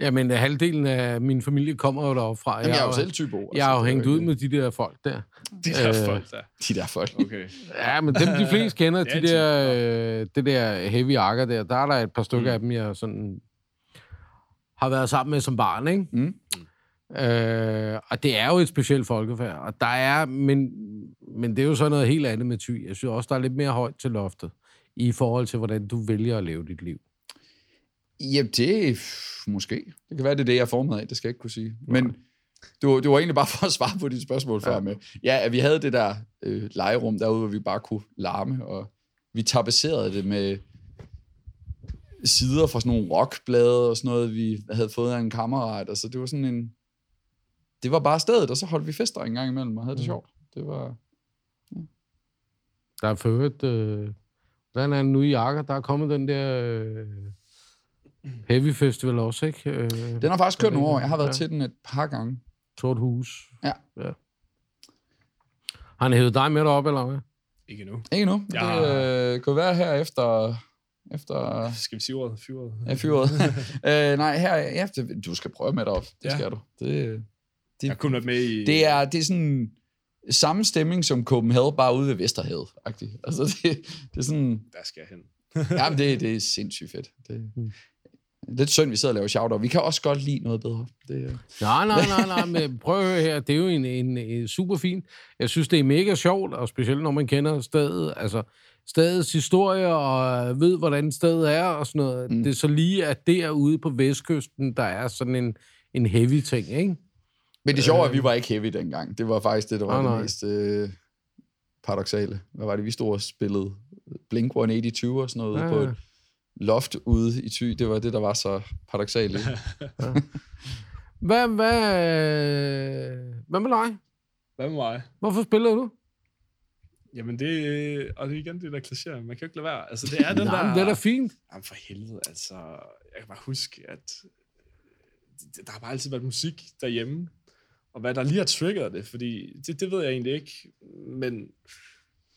S2: Jamen, halvdelen af min familie kommer jo deroppe fra.
S3: Jamen, jeg er jo selv typo.
S2: Jeg har jo hængt ud med de der folk der.
S4: De der
S2: Øh,
S4: folk der.
S3: De der folk.
S4: Okay.
S2: Ja, men dem, de fleste kender, de der, øh, det der heavy akker der, der er der et par stykker
S3: Mm.
S2: af dem, jeg sådan har været sammen med som barn, ikke?
S3: Mm.
S2: Øh, og det er jo et specielt folkefærd, og der er, men, men det er jo så noget helt andet med ty. Jeg synes også, der er lidt mere højt til loftet, i forhold til, hvordan du vælger at leve dit liv.
S3: Jamen, det er måske. Det kan være, det er det, jeg er formet af. Det skal jeg ikke kunne sige. Men du, det var egentlig bare for at svare på dit spørgsmål før med. Ja, at vi havde det der øh, legerum derude, hvor vi bare kunne larme, og vi tapisserede det med sider fra sådan nogle rockblade og sådan noget, vi havde fået af en kammerat. Altså, det var sådan en... Det var bare stedet, og så holdt vi fester en gang imellem og havde det
S2: Mm.
S3: sjovt. Det var...
S2: Der er for øvrigt, øh, hvordan er det nu i Akker? Der er kommet den der øh, Heavy Festival også, ikke? Øh,
S3: Den har faktisk kørt nogle år. Jeg har været
S2: Ja.
S3: til den et par gange.
S2: Sort Hus.
S3: Ja.
S2: ja. Har han hævet dig med derop, eller hvad?
S4: Ikke nu.
S3: Ikke nu.
S4: Ja.
S3: Det øh, kunne være her efter... efter
S4: Skal vi sige ordet? Fyret?
S3: Ja, fyret. øh, nej, her, ja, det, du skal prøve med dig op. Det
S4: Ja.
S3: skal du. Det,
S4: Jeg har kun været med i...
S3: det, er, det er sådan samme stemning som Copenhagen, bare ude ved Vesterhavet. -agtigt. Altså, det, det er sådan...
S4: Der skal jeg hen.
S3: Jamen, det, det er sindssygt fedt. Det,
S2: Mm.
S3: Lidt synd, vi sidder og laver shout Vi kan også godt lide noget bedre. Det,
S2: Nej, nej, nej, nej, men prøv at høre her. Det er jo en, en, en super fin. Jeg synes, det er mega sjovt, og specielt når man kender stedet. Altså, stedets historie, og ved, hvordan stedet er, og sådan noget.
S3: Mm.
S2: Det er så lige, at derude på vestkysten, der er sådan en, en heavy ting, ikke?
S3: men det sjove er, at vi var ikke heavy dengang. Det var faktisk det, der var
S2: Nej,
S3: det
S2: nej.
S3: mest øh, paradoxale. Hvad var det? Vi stod og spillede Blink-182 og sådan noget ja. På et loft ude i Thy. Det var det, der var så paradoxalt. det.
S2: Hvad, hvad, hvad med dig?
S4: Hvad med mig?
S2: Hvorfor spiller du?
S4: Jamen det, og det er igen det der kliché, man kan jo ikke lade være. Altså det er den
S2: Nej,
S4: der...
S2: det er da fint.
S4: Jamen for helvede, altså, jeg kan bare huske, at der har bare altid været musik derhjemme, og hvad der lige har triggeret det, fordi det, det ved jeg egentlig ikke, men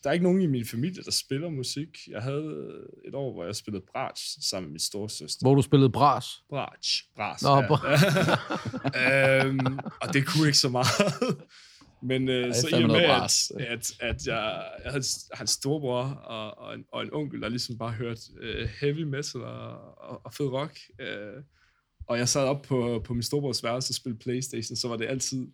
S4: der er ikke nogen i min familie, der spiller musik. Jeg havde et år, hvor jeg spillede bratsch sammen med min storesøster.
S2: Hvor du spillede bras.
S4: Bratsch. Bras.
S2: Nå,
S4: ja. øhm, og det kunne ikke så meget. Men øh,
S3: er
S4: så i og med, at, at, at jeg, jeg havde har en storebror og, og, en, og en onkel, der ligesom bare hørte øh, heavy metal og, og, og fed rock, øh, og jeg sad op på, på min storebrors værelse og spillede Playstation, så var det altid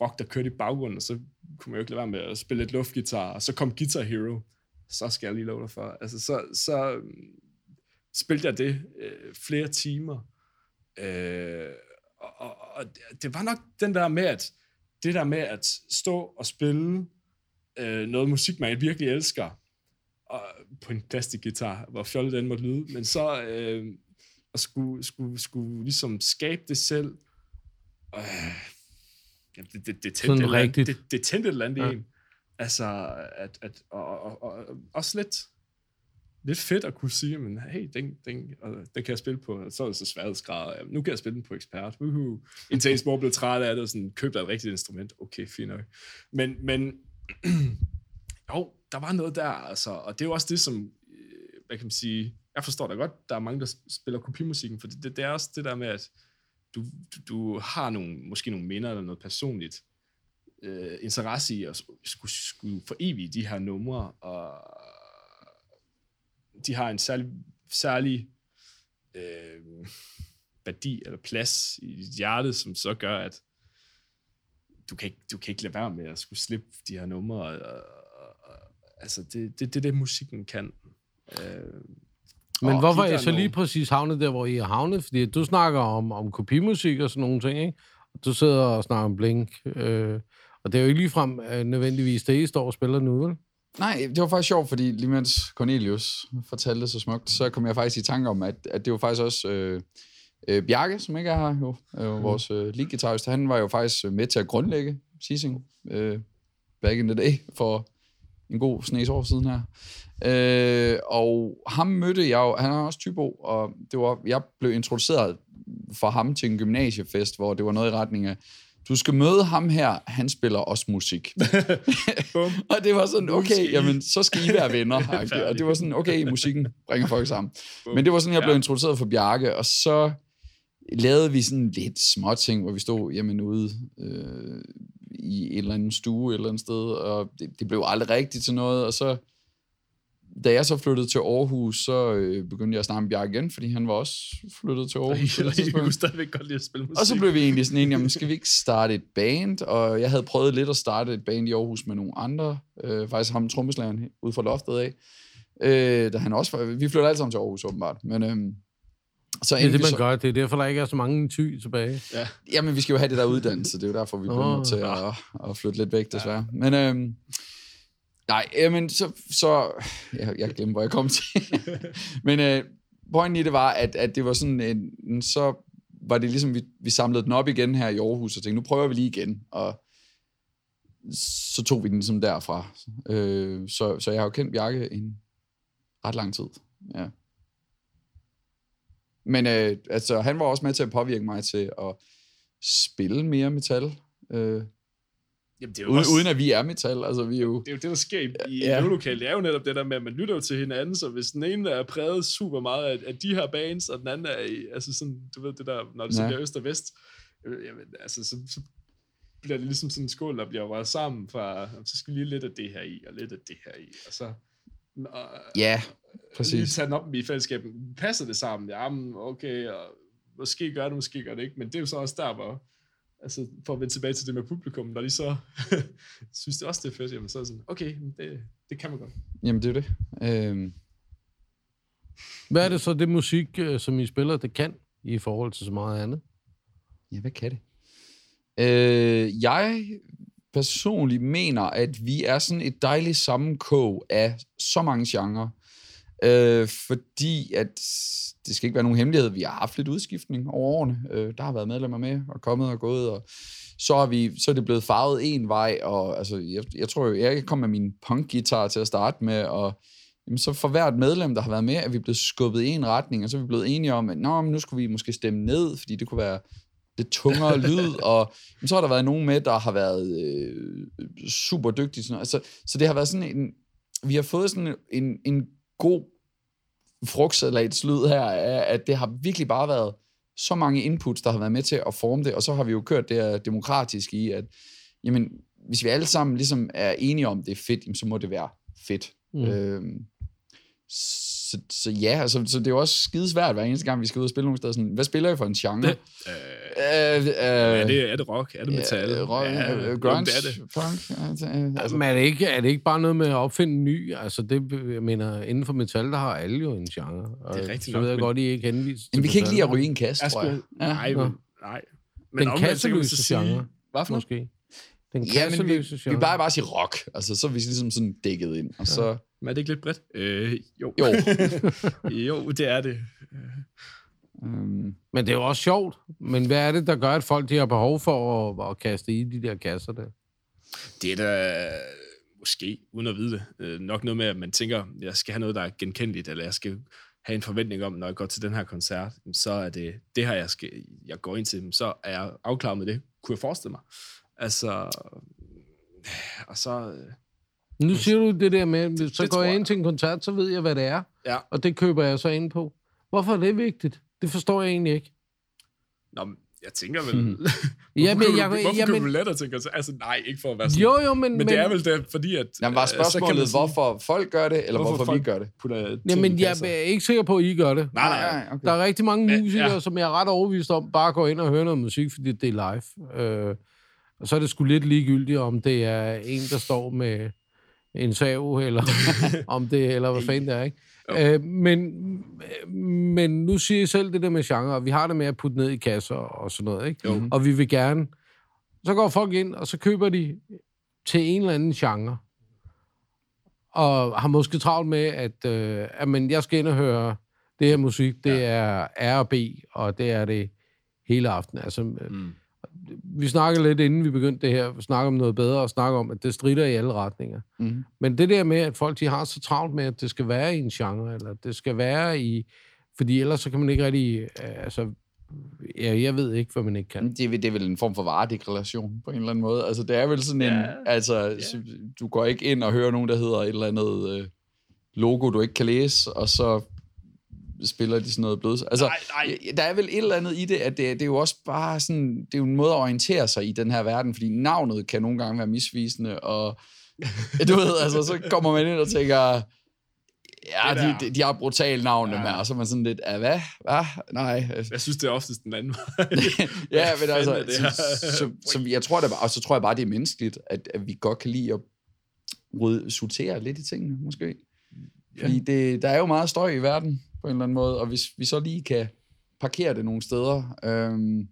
S4: rock, der kørte i baggrunden, og så kunne man jo ikke lade være med at spille lidt luftgitar, og så kom Guitar Hero, så skal jeg lige love dig for. Altså, så, så øh, spilte jeg det øh, flere timer, øh, og, og, og det var nok den der med, at det der med at stå og spille øh, noget musik, man virkelig elsker, og på en plastikgitar, hvor fjollet den måtte lyde, men så øh, at skulle, skulle, skulle ligesom skabe det selv, øh, jamen, det, det, det, tændte
S2: Sådan
S4: et eller andet, det, det tændte et eller andet
S2: Ja.
S4: ja. en. Altså, at, at, og, og, og, og også lidt, lidt fedt at kunne sige, men hey, den, den, og den kan jeg spille på, så er det så sværhedsgrad, nu kan jeg spille den på ekspert, uhu. indtil ens mor blev træt af det, og sådan, købte et rigtigt instrument, okay, fint nok. Men, men jo, der var noget der, altså, og det er jo også det, som, øh, hvad kan man sige, jeg forstår da godt, der er mange, der spiller kopimusikken, for det, det, det er også det der med, at du, du, du har nogle, måske nogle minder eller noget personligt øh, interesse i at skulle, skulle forevige de her numre, og de har en særlig, særlig øh, værdi eller plads i dit hjerte, som så gør, at du kan ikke, du kan ikke lade være med at skulle slippe de her numre. Og, og, og, altså, det, det, det det, musikken kan. Øh,
S2: men
S4: og
S2: hvorfor er I så lige præcis havnet der, hvor I er havnet? Fordi du snakker om, om kopimusik og sådan nogle ting, ikke? Og du sidder og snakker om Blink. Øh, og det er jo ikke ligefrem øh, nødvendigvis det, I står og spiller nu, vel?
S3: Nej, det var faktisk sjovt, fordi lige mens Cornelius fortalte det så smukt, så kom jeg faktisk i tanke om, at, at det var faktisk også øh, øh, Bjarke, som ikke er her jo, øh, vores øh, lead han var jo faktisk med til at grundlægge Sising øh, back in the day for en god snes år siden her. Øh, og ham mødte jeg jo, han er også typo, og det var, jeg blev introduceret for ham til en gymnasiefest, hvor det var noget i retning af, du skal møde ham her, han spiller også musik. Og det var sådan, okay, jamen, så skal I være venner. og det var sådan, okay, musikken bringer folk sammen. Men det var sådan, jeg blev introduceret for Bjarke, og så lavede vi sådan lidt små ting, hvor vi stod jamen, ude øh, i et eller andet stue et eller andet sted, og det, det blev aldrig rigtigt til noget, og så da jeg så flyttede til Aarhus, så øh, begyndte jeg at snakke med Bjarke igen, fordi han var også flyttet til Aarhus. det
S4: Jeg kunne stadigvæk godt lide at spille musik.
S3: Og så blev vi egentlig sådan enige, jamen skal vi ikke starte et band? Og jeg havde prøvet lidt at starte et band i Aarhus med nogle andre. Øh, faktisk ham trommeslageren ud fra loftet af. Øh, da han også var, vi flyttede alle sammen til Aarhus åbenbart. Men øhm, så
S2: Det er det, man
S3: så,
S2: gør. Det er derfor, der ikke er så mange ty tilbage.
S4: Ja.
S3: Jamen vi skal jo have det der uddannelse, det er jo derfor, vi bliver nødt til at, at flytte lidt væk desværre. Men øhm, nej, jamen så, så jeg, jeg glemte, hvor jeg kom til. Men øh, pointen i det var, at, at det var sådan en, en- så var det ligesom, vi, vi samlede den op igen her i Aarhus, og tænkte, nu prøver vi lige igen, og så tog vi den ligesom derfra. Øh, så, så jeg har jo kendt Bjarke en ret lang tid, ja. Men øh, altså, han var også med til at påvirke mig til at spille mere metal, øh,
S4: Jamen, det er jo
S3: uden,
S4: også,
S3: uden at vi er metal, altså vi er jo...
S4: det er jo det, der sker i, i
S3: Ja.
S4: ja. øvelokale. Det er jo netop det der med, at man lytter jo til hinanden, så hvis den ene er præget super meget af, af de her bands, og den anden er i, altså sådan, du ved det der, når det så
S3: Ja.
S4: bliver øst og vest, øh, jamen, altså, så, så bliver det ligesom sådan en skål, der bliver rørt sammen fra, så skal vi lige lidt af det her i, og lidt af det her i, og så og,
S3: Ja,
S4: lige
S3: præcis.
S4: tage den op i fællesskabet. Passer det sammen? Jamen, okay, og måske gør det, måske gør det ikke, men det er jo så også der, hvor, altså for at vende tilbage til det med publikum, når de så synes det også, det er fedt, jamen så er det sådan, okay, det, det kan man godt.
S3: Jamen, det er det. Øh,
S2: Hvad er det så, det musik, øh, som I spiller, det kan i forhold til så meget andet?
S3: Ja, hvad kan det? Øh, jeg personligt mener, at vi er sådan et dejligt sammenkog af så mange genrer. Øh, fordi at det skal ikke være nogen hemmelighed. Vi har haft lidt udskiftning over årene. Øh, der har været medlemmer med og kommet og gået, og så er, vi, så er det blevet farvet en vej, og altså, jeg, jeg tror jo, jeg kom med min punkguitar til at starte med, og jamen, så for hvert medlem, der har været med, er vi blevet skubbet i en retning, og så er vi blevet enige om, at Nå, men nu skulle vi måske stemme ned, fordi det kunne være lidt tungere lyd, og jamen, så har der været nogen med, der har været øh, super dygtige. Sådan noget. Altså, så det har været sådan en, vi har fået sådan en, en god frugtsalatslyd her, at det har virkelig bare været så mange inputs, der har været med til at forme det, og så har vi jo kørt det her demokratisk i, at jamen, hvis vi alle sammen ligesom er enige om, det er fedt, jamen, så må det være fedt. Mm. Øhm, så, så ja, altså, så det er jo også skide svært hver eneste gang, vi skal ud og spille nogle steder. Sådan, hvad spiller I for en genre? Det,
S4: øh, øh, øh, er, det, er det rock? Er det metal?
S3: Ja, rock, ja, øh, grunge, det er det. punk?
S2: Altså, altså. Men er det, ikke, er det ikke bare noget med at opfinde en ny? Altså, det, jeg mener, inden for metal, der har alle jo en genre. Og det er rigtigt Så ved jeg godt, I ikke henviser
S3: Men vi kan ikke lide at ryge en kasse, tror jeg.
S4: Ja. Nej, men, nej.
S2: Men Den kasseløse genre.
S3: Hvad for
S2: Måske. Den
S3: ja, men vi, vi bare bare sige rock. Altså, så er vi ligesom sådan dækket ind. Og så...
S4: Men er det ikke lidt bredt? Øh, jo.
S3: Jo.
S4: jo, det er det.
S2: Um, men det er jo også sjovt. Men hvad er det, der gør, at folk de har behov for at, at kaste i de der kasser der?
S4: Det er da måske, uden at vide det, øh, nok noget med, at man tænker, jeg skal have noget, der er genkendeligt, eller jeg skal have en forventning om, når jeg går til den her koncert, så er det det her, jeg, skal, jeg går ind til, så er jeg afklaret med det, kunne jeg forestille mig. Altså, og så... Øh,
S2: nu siger du det der med, så det går jeg ind til en koncert, så ved jeg, hvad det er.
S4: Ja.
S2: Og det køber jeg så ind på. Hvorfor er det vigtigt? Det forstår jeg egentlig ikke.
S4: Nå, jeg tænker vel... Hmm. ja, men, jeg, hvorfor ja, men, du let at tænke, altså nej, ikke for at være sådan...
S2: Jo, jo, men...
S4: Men, men det er vel det, fordi at...
S3: Jamen, var spørgsmålet, sige, hvorfor folk gør det, eller hvorfor, hvorfor vi gør det?
S2: Jamen, jeg er ikke sikker på, at I gør det.
S4: Nej, nej, nej.
S2: Okay. Der er rigtig mange musikere, ja. som jeg er ret overbevist om, bare går ind og hører noget musik, fordi det er live. Øh, og så er det sgu lidt ligegyldigt, om det er en, der står med en sav, eller om det, eller hvad fanden det er, ikke? Øh, men, men nu siger jeg selv det der med genre, vi har det med at putte ned i kasser og sådan noget, ikke? Jo. Og vi vil gerne... Så går folk ind, og så køber de til en eller anden genre, og har måske travlt med, at, øh, at men jeg skal ind og høre det her musik, det ja. er R og B, og det er det hele aften. Altså, mm vi snakkede lidt, inden vi begyndte det her, snakke om noget bedre, og snakke om, at det strider i alle retninger. Mm. Men det der med, at folk de har så travlt med, at det skal være i en genre, eller det skal være i... Fordi ellers så kan man ikke rigtig... Øh, altså, ja, jeg ved ikke, hvad man ikke kan.
S3: Det er, det er vel en form for varedeklaration, på en eller anden måde. Altså, det er vel sådan en... Ja. Altså, ja. du går ikke ind og hører nogen, der hedder et eller andet... Øh, logo, du ikke kan læse, og så spiller de sådan noget blød. Altså, nej, nej. der er vel et eller andet i det, at det, det er jo også bare sådan, det er jo en måde at orientere sig i den her verden, fordi navnet kan nogle gange være misvisende, og du ved, altså, så kommer man ind og tænker, ja, de, de, de har brutale navne ja. med, og så er man sådan lidt, ja, hvad? Hvad? Nej.
S4: Jeg synes, det er oftest den anden
S3: ja, men altså, så, så, så, jeg tror det bare, og så tror jeg bare, det er menneskeligt, at, at vi godt kan lide at rydde, sortere lidt i tingene, måske. Fordi ja. det, der er jo meget støj i verden, på en eller anden måde, og hvis vi så lige kan parkere det nogle steder, øhm,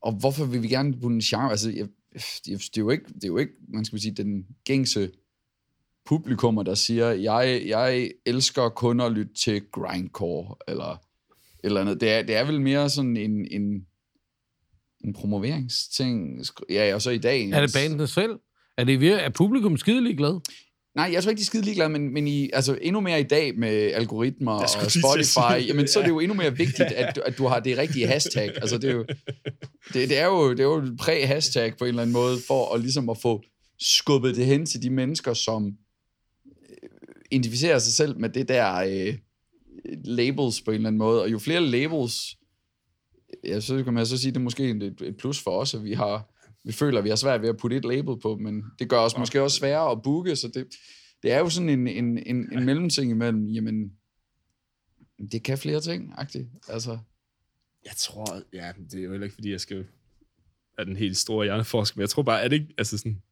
S3: og hvorfor vil vi gerne putte en genre, altså, jeg, det, er jo ikke, det er jo ikke, man skal sige, den gængse publikummer, der siger, jeg, jeg elsker kun at lytte til grindcore, eller eller andet. Det er, det er vel mere sådan en, en, en promoveringsting. Ja, og så i dag...
S2: Er det bandene selv? Er, det, er publikum skidelig glad?
S3: Nej, jeg tror ikke, de er skide ligeglade, men, men i, altså, endnu mere i dag med algoritmer og Spotify, jamen, så er det jo endnu mere vigtigt, at, at du har det rigtige hashtag. Altså, det, er jo, det, det, er jo, det er jo præ-hashtag på en eller anden måde, for at, ligesom at få skubbet det hen til de mennesker, som øh, identificerer sig selv med det der øh, labels på en eller anden måde. Og jo flere labels, ja, så kan man så sige, det er måske et, et plus for os, at vi har vi føler, at vi har svært ved at putte et label på, men det gør os måske også sværere at booke, så det, det er jo sådan en, en, en, en mellemting imellem, jamen, det kan flere ting, agtigt. Altså.
S4: Jeg tror, ja, det er jo heller ikke, fordi jeg skal er den helt store hjerneforsker, men jeg tror bare, at det ikke, altså sådan,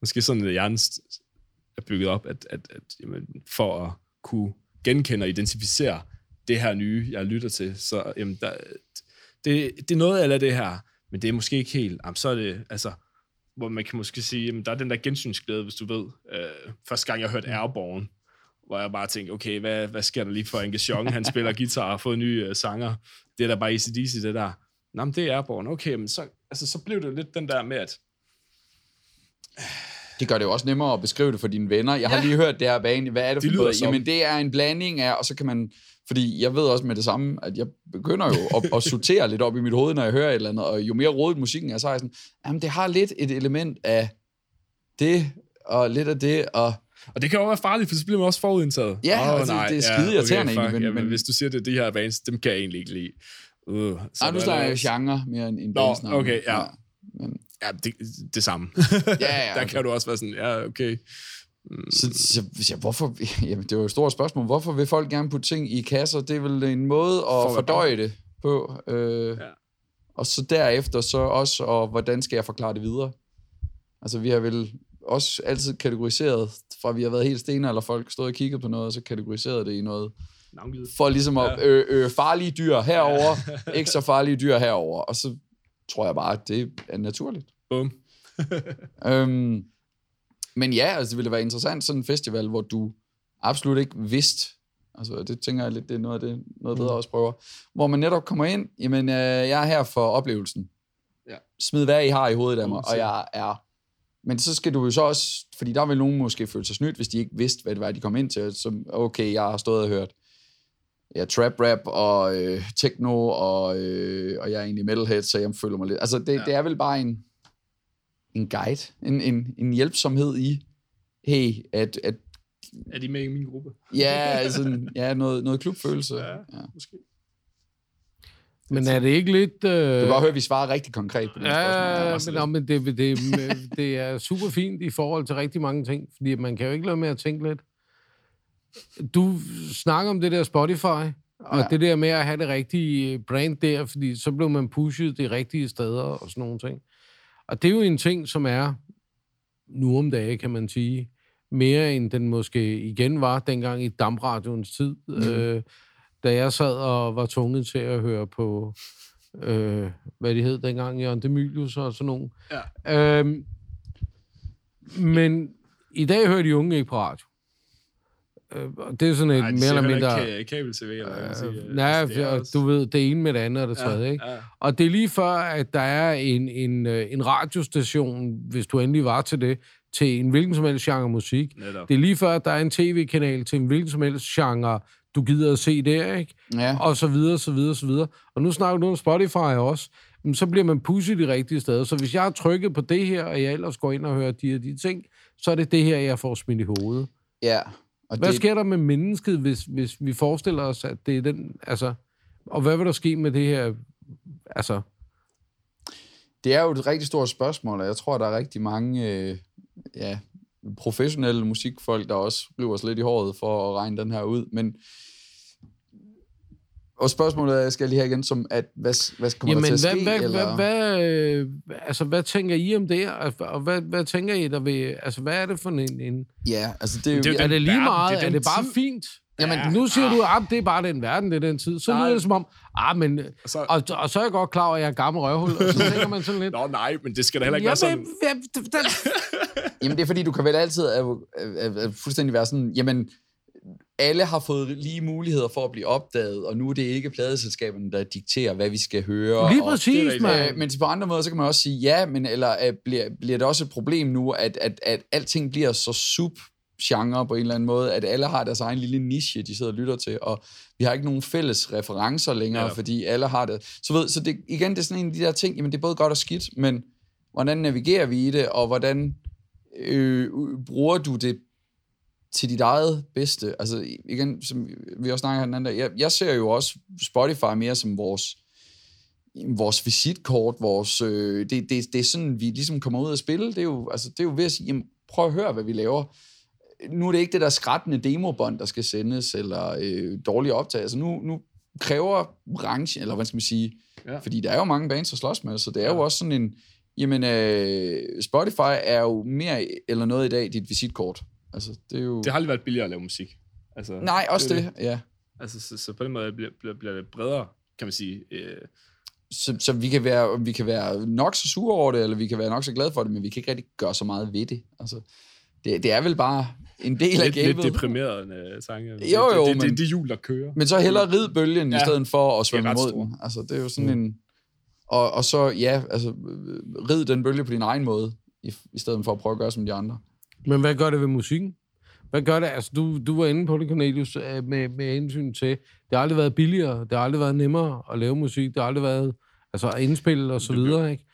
S4: måske sådan, at hjernen er bygget op, at, at, at jamen, for at kunne genkende og identificere det her nye, jeg lytter til, så jamen, der, det, det er noget af det her, men det er måske ikke helt, jamen, så er det, altså, hvor man kan måske sige, jamen, der er den der gensynsglæde, hvis du ved. Øh, første gang, jeg hørte mm. Airborne, hvor jeg bare tænkte, okay, hvad, hvad sker der lige for Engagement? Han spiller guitar og har fået nye uh, sanger. Det er da bare ACDC, det der. Nå, men det er Airborne. Okay, men så, altså, så blev det lidt den der med, at
S3: det gør det jo også nemmere at beskrive det for dine venner. Jeg har ja. lige hørt det her bane. Hvad er det for noget? Jamen, det er en blanding af, og så kan man fordi jeg ved også med det samme, at jeg begynder jo at, at sortere lidt op i mit hoved, når jeg hører et eller andet, og jo mere rodet musikken er, så er jeg sådan, jamen det har lidt et element af det, og lidt af det, og...
S4: Og det kan jo være farligt, for så bliver man også forudindtaget.
S3: Ja, oh, altså, nej, det er skide ja, irriterende okay,
S4: egentlig. Men, ja, men, hvis du siger, det er de her bands, dem kan jeg egentlig ikke lide.
S3: Uh, så Nej, nu snakker jeg genre mere end, end
S4: Nå, okay, ja. ja.
S3: Men,
S4: Ja, det, det samme.
S3: Ja, ja,
S4: Der
S3: okay.
S4: kan du også være sådan, ja, okay.
S3: Så, så, ja, hvorfor, jamen, det er jo et stort spørgsmål. Hvorfor vil folk gerne putte ting i kasser? Det er vel en måde at
S4: For
S3: fordøje det på. Øh,
S4: Ja.
S3: Og så derefter så også, og hvordan skal jeg forklare det videre? Altså, vi har vel også altid kategoriseret, fra vi har været helt stener, eller folk stået og kigget på noget, og så kategoriseret det i noget,
S4: Navngivet.
S3: for ligesom at
S4: Ja.
S3: øh, øh, farlige dyr herover, ikke så farlige dyr herover. Og så tror jeg bare, at det er naturligt.
S4: Bum.
S3: Øhm, men ja, altså, det ville være interessant sådan en festival, hvor du absolut ikke vidste, altså det tænker jeg lidt, det er noget af det, noget bedre også prøver, hvor man netop kommer ind, jamen øh, jeg er her for oplevelsen.
S4: Ja.
S3: Smid hvad I har i hovedet af mig, og
S4: Uanset.
S3: jeg er... Men så skal du jo så også, fordi der vil nogen måske føle sig snydt, hvis de ikke vidste, hvad det var, de kom ind til. Så okay, jeg har stået og hørt ja, trap rap og øh, techno, og, øh, og jeg er egentlig metalhead, så jeg føler mig lidt... Altså det, ja. det er vel bare en, en guide, en, en, en hjælpsomhed i, hey, at, at
S4: Er de med i min gruppe?
S3: ja, altså, ja noget, noget klubfølelse.
S4: Ja.
S3: Ja.
S4: Måske.
S2: Men er det ikke lidt... Øh...
S3: Du kan godt høre, at vi svarer rigtig konkret på det spørgsmål.
S2: Ja, men, nå, men det, det, det er super fint i forhold til rigtig mange ting, fordi man kan jo ikke lade med at tænke lidt. Du snakker om det der Spotify, og
S3: Ja.
S2: ja. det der med at have det rigtige brand der, fordi så blev man pushet de rigtige steder og sådan nogle ting. Og det er jo en ting, som er nu om dagen, kan man sige, mere end den måske igen var dengang i damradioens tid, mm. øh, da jeg sad og var tvunget til at høre på, øh, hvad de hed dengang, Jørgen Demilius og sådan nogen.
S4: Ja.
S2: Øhm, men i dag hører de unge ikke på radio. Øh, og det er sådan et
S4: Nej, de
S2: mere eller mindre...
S4: ikke ka- kabel-tv, eller.
S2: Øh, nej,
S4: Altså, det er
S2: og
S4: også-
S2: du ved, det ene med det andet og det tredje, ikke?
S4: Ja,
S2: Og det er lige før, at der er en, en, øh, en radiostation, hvis du endelig var til det, til en hvilken som helst genre musik.
S4: netop.
S2: Det er lige før, at der er en tv-kanal til en hvilken som helst genre, du gider at se der, ikke?
S3: Ja.
S2: Og så videre, så videre, så videre. Og nu snakker du om Spotify også. Men så bliver man pushet de rigtige steder. Så hvis jeg har trykket på det her, og jeg ellers går ind og hører de her de ting, så er det det her, jeg får smidt i hovedet.
S3: ja. Og
S2: Hvad
S3: det,
S2: sker der med mennesket, hvis, hvis vi forestiller os, at det er den... Altså, og hvad vil der ske med det her... Altså,
S3: det er jo et rigtig stort spørgsmål, og jeg tror, der er rigtig mange øh, ja, professionelle musikfolk, der også river sig lidt i håret for at regne den her ud. Men og spørgsmålet er, skal jeg lige have igen, som at, hvad, hvad kommer
S2: Jamen,
S3: der til at
S2: hvad,
S3: ske?
S2: hvad,
S3: eller?
S2: hvad, hvad, øh, altså, hvad tænker I om det? Altså, Og hvad, hvad tænker I, der vil... Altså, hvad er det for en... en
S3: Ja, altså det er jo...
S4: Det er
S2: er det lige
S4: verden,
S2: meget?
S4: det er
S2: er det bare
S4: tid.
S2: fint?
S3: Jamen,
S2: Jamen, nu siger du, at det er bare den verden, det er den tid. Så
S4: Nej.
S2: lyder det som om, ah, men...
S4: Og så-
S2: Og, og så er jeg godt klar over, at jeg er gammel røvhul, og så tænker man sådan lidt...
S4: Nå, nej, men det skal da heller ikke være sådan...
S2: Jamen, hvad-
S3: Jamen det er fordi, du kan vel altid øh, øh, øh, fuldstændig være sådan, jamen, alle har fået lige muligheder for at blive opdaget, og nu er det ikke pladeselskaberne, der dikterer, hvad vi skal høre.
S2: Lige præcis.
S3: Øh, men på andre måder, så kan man også sige, ja, men eller øh, bliver, bliver det også et problem nu, at, at, at alting bliver så sub genre på en eller anden måde, at alle har deres egen lille niche, de sidder og lytter til, og vi har ikke nogen fælles referencer længere,
S4: ja.
S3: fordi alle har det. Så, ved, så det, igen, det er sådan en af de der ting, jamen det er både godt og skidt, men hvordan navigerer vi i det, og hvordan øh, bruger du det til dit eget bedste? Altså igen, som vi også snakker den anden dag, jeg, jeg ser jo også Spotify mere som vores vores visitkort, vores, øh, det, det, det er sådan, vi ligesom kommer ud og spille. Det er jo, altså, det er jo ved at sige, jamen, prøv at høre, hvad vi laver. Nu er det ikke det der skrættende demobånd, der skal sendes, eller øh, dårlige optagelser. Nu, nu kræver branchen, eller hvad skal man sige,
S4: Ja.
S3: ja. fordi der er jo mange bands at slås med, så det er jo også sådan en, jamen, øh, Spotify er jo mere eller noget i dag dit visitkort. Altså, det er jo...
S4: Det har aldrig været billigere at lave musik. Altså,
S3: Nej, også
S4: er
S3: det, ja.
S4: Altså, så, så på den måde bliver, bliver, bliver det bredere, kan man sige. Øh,
S3: Så, så vi, kan være, vi kan være nok så sure over det, eller vi kan være nok så glade for det, men vi kan ikke rigtig gøre så meget ved det. Altså, det, det er vel bare en del af
S4: lidt, lidt
S3: gamet.
S4: deprimerende sange.
S3: Jo,
S4: det,
S3: jo,
S4: det, det,
S3: men-
S4: det, det hjul, der kører.
S3: Men så hellere rid bølgen, ja, i stedet for at svømme imod den. Altså, det er jo sådan mm. en... Og, og så, ja, altså, rid den bølge på din egen måde, i, i stedet for at prøve at gøre som de andre.
S2: Men hvad gør det ved musikken? Hvad gør det? Altså, du, du var inde på det, Cornelius, øh, med, med hensyn til, det har aldrig været billigere, det har aldrig været nemmere at lave musik, det har aldrig været, altså at indspille og så videre, ikke?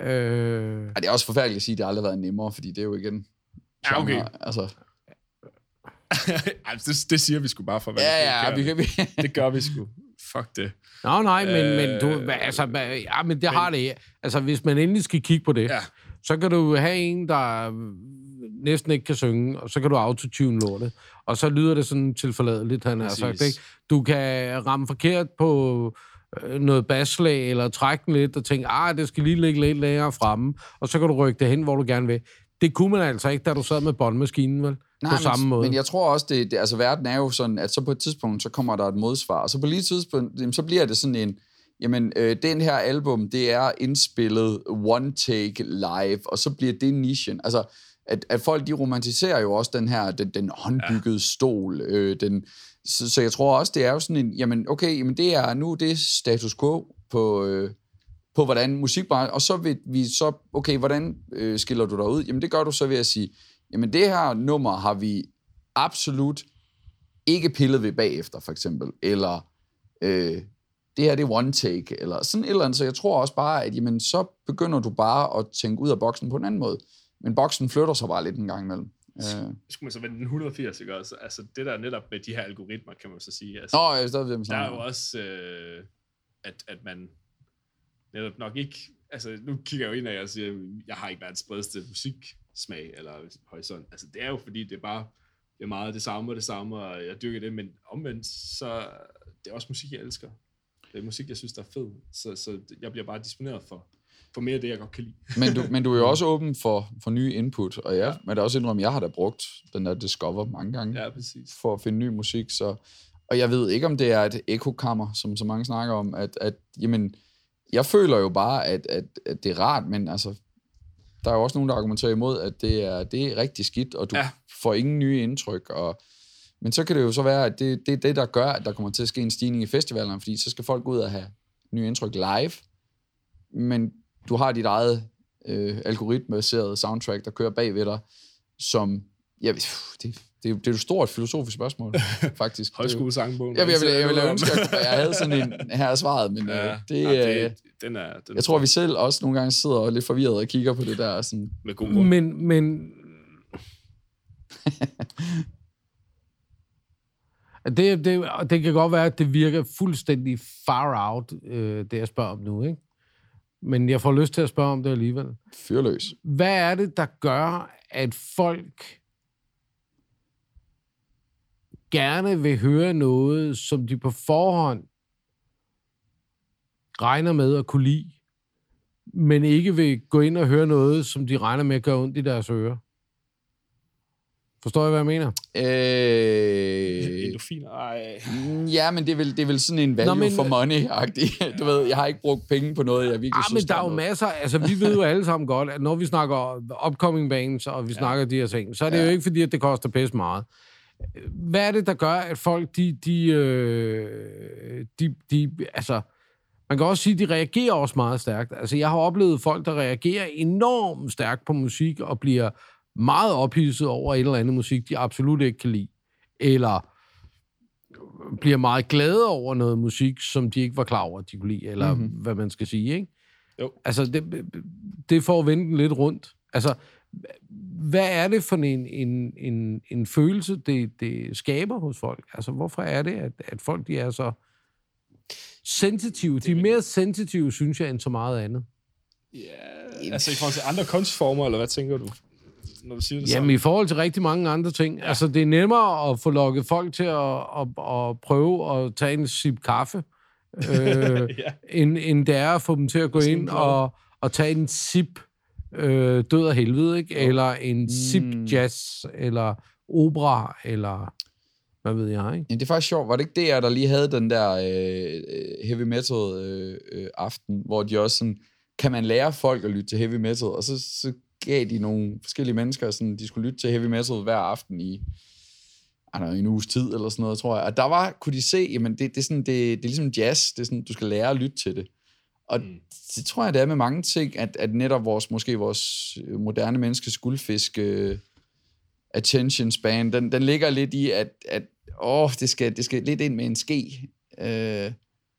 S2: Øh,
S3: Ja, det er også forfærdeligt at sige, at det aldrig har været nemmere, fordi det er jo igen...
S4: Ja, okay.
S3: genre, Altså,
S4: det, det siger vi sgu bare for, hvad
S3: ja,
S4: det
S3: ja,
S4: gør.
S3: vi kan... Vi,
S4: Det gør vi sgu. fuck det.
S2: Nå, nej, men, øh, men, du, altså, ja, men det har det. Altså, hvis man endelig skal kigge på det,
S4: Ja.
S2: så kan du have en, der næsten ikke kan synge, og så kan du autotune lortet. Og så lyder det sådan tilforladeligt, han har sagt. Ikke? Du kan ramme forkert på øh, noget basslag, eller trække den lidt, og tænke, ah, det skal lige ligge lidt længere fremme, og så kan du rykke det hen, hvor du gerne vil. Det kunne man altså ikke, da du sad med båndmaskinen, vel? på
S3: men,
S2: samme måde.
S3: Men jeg tror også, det, det, altså verden er jo sådan, at så på et tidspunkt, så kommer der et modsvar, og så på lige et tidspunkt, jamen, så bliver det sådan en, jamen, øh, den her album, det er indspillet one take live, og så bliver det nichen. Altså, at, at folk, de romantiserer jo også den her, den, den håndbyggede ja. stol, øh, den, så, så jeg tror også, det er jo sådan en, jamen, okay, jamen, det er nu, det status quo på, øh, på hvordan musikbranchen, og så vil vi så, okay, hvordan øh, skiller du dig ud? Jamen, det gør du så ved at sige, jamen, det her nummer har vi absolut ikke pillet ved bagefter, for eksempel, eller øh, det her det er one take, eller sådan et eller andet. Så jeg tror også bare, at jamen, så begynder du bare at tænke ud af boksen på en anden måde. Men boksen flytter sig bare lidt en gang imellem. Øh.
S4: Så skulle man så vende den 180, ikke også? Altså, det der netop med de her algoritmer, kan man så sige. Altså,
S3: Nå, jeg er stadig ved med
S4: der er jo også, øh, at, at man netop nok ikke... Altså, nu kigger jeg jo ind af og siger, jeg har ikke verdens bredeste musiksmag eller horisont. Altså, det er jo fordi, det er bare det er meget det samme og det samme, og jeg dyrker det, men omvendt, så det er også musik, jeg elsker. Det er musik, jeg synes, der er fed. Så, så jeg bliver bare disponeret for, for mere af det, jeg godt kan lide.
S3: Men du, men du er jo også åben for, for nye input, og ja, men der er også indrømme, jeg har da brugt den der Discover mange gange
S4: Ja, præcis.
S3: for at finde ny musik, så, og jeg ved ikke, om det er et ekokammer, som så mange snakker om, at, at jamen, jeg føler jo bare, at, at, at det er rart, men altså, der er jo også nogen, der argumenterer imod, at det er, det er rigtig skidt, og du ja. Får ingen nye indtryk, og, men så kan det jo så være, at det, det er det, der gør, at der kommer til at ske en stigning i festivalerne, fordi så skal folk ud og have nye indtryk live, men du har dit eget øh, algoritmebaseret soundtrack, der kører bag ved dig, som, ja, det, det, det, er jo- et stort filosofisk spørgsmål, faktisk. Er
S4: Højskolesangbogen.
S3: jeg, jeg, ville, jeg ville ønske, at jeg havde sådan en her er svaret, men ja,
S4: Ja,
S3: øh, det,
S4: nej,
S3: øh,
S4: det, den er, den
S3: jeg tror, vi selv også nogle gange sidder og er lidt forvirret og kigger på det der. Sådan,
S4: med god grund.
S2: Men, men... det, det, og det kan godt være, at det virker fuldstændig far out, øh, det jeg spørger om nu, ikke? Men jeg får lyst til at spørge om det alligevel.
S3: fyrløs.
S2: Hvad er det, der gør, at folk gerne vil høre noget, som de på forhånd regner med at kunne lide, men ikke vil gå ind og høre noget, som de regner med at gøre ondt i deres ører? Forstår jeg, hvad jeg mener?
S3: Øh,
S4: Endorfiner, ej.
S3: mm, ja, men det er vel, det er vel sådan en value
S2: Nå,
S3: men, for money-agtig. Du ved, jeg har ikke brugt penge på noget, jeg virkelig
S2: Ah,
S3: synes,
S2: men der er jo
S3: noget.
S2: masser, altså vi ved jo alle sammen godt, at når vi snakker upcoming bands, og vi ja. snakker de her ting, så er det ja. Jo ikke fordi, at det koster pæst meget. Hvad er det, der gør, at folk, de, de, øh, de, de, altså, man kan også sige, at de reagerer også meget stærkt. Altså, jeg har oplevet folk, der reagerer enormt stærkt på musik, og bliver meget ophidset over et eller andet musik, de absolut ikke kan lide. Eller bliver meget glade over noget musik, som de ikke var klar over, at de kunne lide, eller
S3: Mhm.
S2: mm-hmm. hvad man skal sige, ikke?
S4: Jo.
S2: Altså, det, det får den lidt rundt. Altså, hvad er det for en, en, en, en følelse, det, det skaber hos folk? Altså, hvorfor er det, at, at folk de er så sensitive? De er mere sensitive, synes jeg, end så meget andet.
S4: Ja, altså i forhold til andre kunstformer, eller hvad tænker du, når du siger det
S2: Jamen, i forhold til rigtig mange andre ting. Ja. Altså, det er nemmere at få lukket folk til at, at, at prøve at tage en sip kaffe, øh,
S4: ja.
S2: end, end det er at få dem til at gå
S4: Sådan
S2: ind og, og tage en sip øh, død af helvede, ikke? Eller en sip
S3: Mm.
S2: jazz, eller opera, eller hvad ved jeg, ikke?
S3: Ja, det er faktisk sjovt. Var det ikke DR, der lige havde den der øh, øh, heavy metal øh, øh, aften, hvor de også sådan, kan man lære folk at lytte til heavy metal? Og så, så gav de nogle forskellige mennesker, sådan, de skulle lytte til heavy metal hver aften i know, en uges tid, eller sådan noget, tror jeg. Og der var, kunne de se, jamen det, det, er sådan, det, det er ligesom jazz, det er sådan, du skal lære at lytte til det. Og
S4: Mm.
S3: det tror jeg, det er med mange ting, at, at netop vores, måske vores øh, moderne menneskes guldfisk øh, attention span, den, den ligger lidt i, at, at åh, det, skal, det skal lidt ind med en ske. Øh,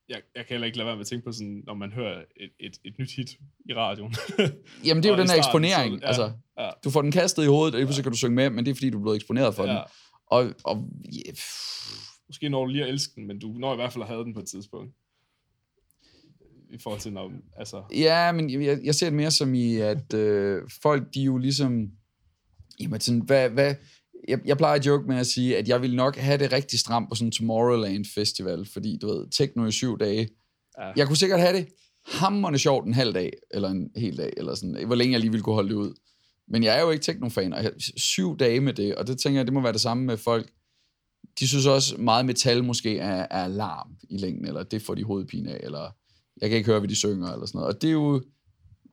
S4: Jeg, jeg kan heller ikke lade være med at tænke på sådan, når man hører et, et, et nyt hit i radioen.
S3: jamen, det er jo den her eksponering.
S4: så- ja,
S3: altså,
S4: ja.
S3: du får den kastet i hovedet, og lige pludselig kan du synge med, men det er fordi, du er blevet eksponeret for
S4: Ja.
S3: den. Og, og pff,
S4: Måske når du lige at elske den, men du når i hvert fald at have den på et tidspunkt. I forhold til, når, altså...
S3: Ja, men jeg, jeg ser det mere som i, at øh, folk, de jo ligesom... Jamen, sådan, hvad, hvad, jeg, jeg plejer at joke med at sige, at jeg vil nok have det rigtig stramt på sådan en Tomorrowland Festival, fordi du ved, techno i syv dage.
S4: Ja.
S3: Jeg kunne sikkert have det hammerende sjovt en halv dag, eller en hel dag, eller sådan, hvor længe jeg lige ville kunne holde det ud. Men jeg er jo ikke teknofan, og jeg, syv dage med det, og det tænker jeg, det må være det samme med folk. De synes også, meget metal måske er, er larm i længden, eller det får de hovedpine af, eller jeg kan ikke høre, hvad de synger, eller sådan noget. Og det er jo,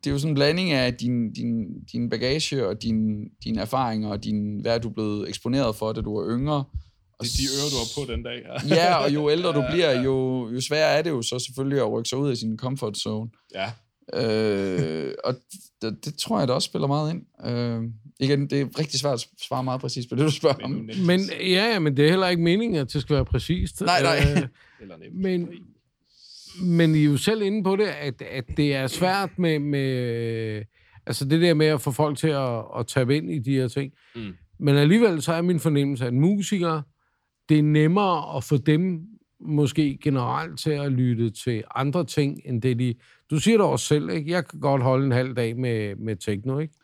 S3: det er jo sådan en blanding af din, din, din bagage, og din, dine erfaringer, og din, hvad er du blevet eksponeret for, da du var yngre. Og
S4: Det er de ører, du har på den dag. Ja,
S3: Ja, og jo ældre du bliver, jo, jo sværere er det jo så selvfølgelig at rykke sig ud af sin comfort zone.
S4: ja.
S3: Øh, og det, det tror jeg da også spiller meget ind. Øh, igen, det er rigtig svært at svare meget præcis på det, du spørger om.
S2: Men ja, ja, men det er heller ikke meningen, at det skal være præcist.
S3: Nej, nej.
S2: Øh,
S4: eller Netflix.
S2: men, men I er jo selv inde på det, at, at det er svært med, med altså det der med at få folk til at, at tabe ind i de her ting.
S4: Mm.
S2: Men alligevel så er min fornemmelse, at musikere, det er nemmere at få dem måske generelt til at lytte til andre ting, end det de... Du siger det også selv, ikke? Jeg kan godt holde en halv dag med, med techno, ikke?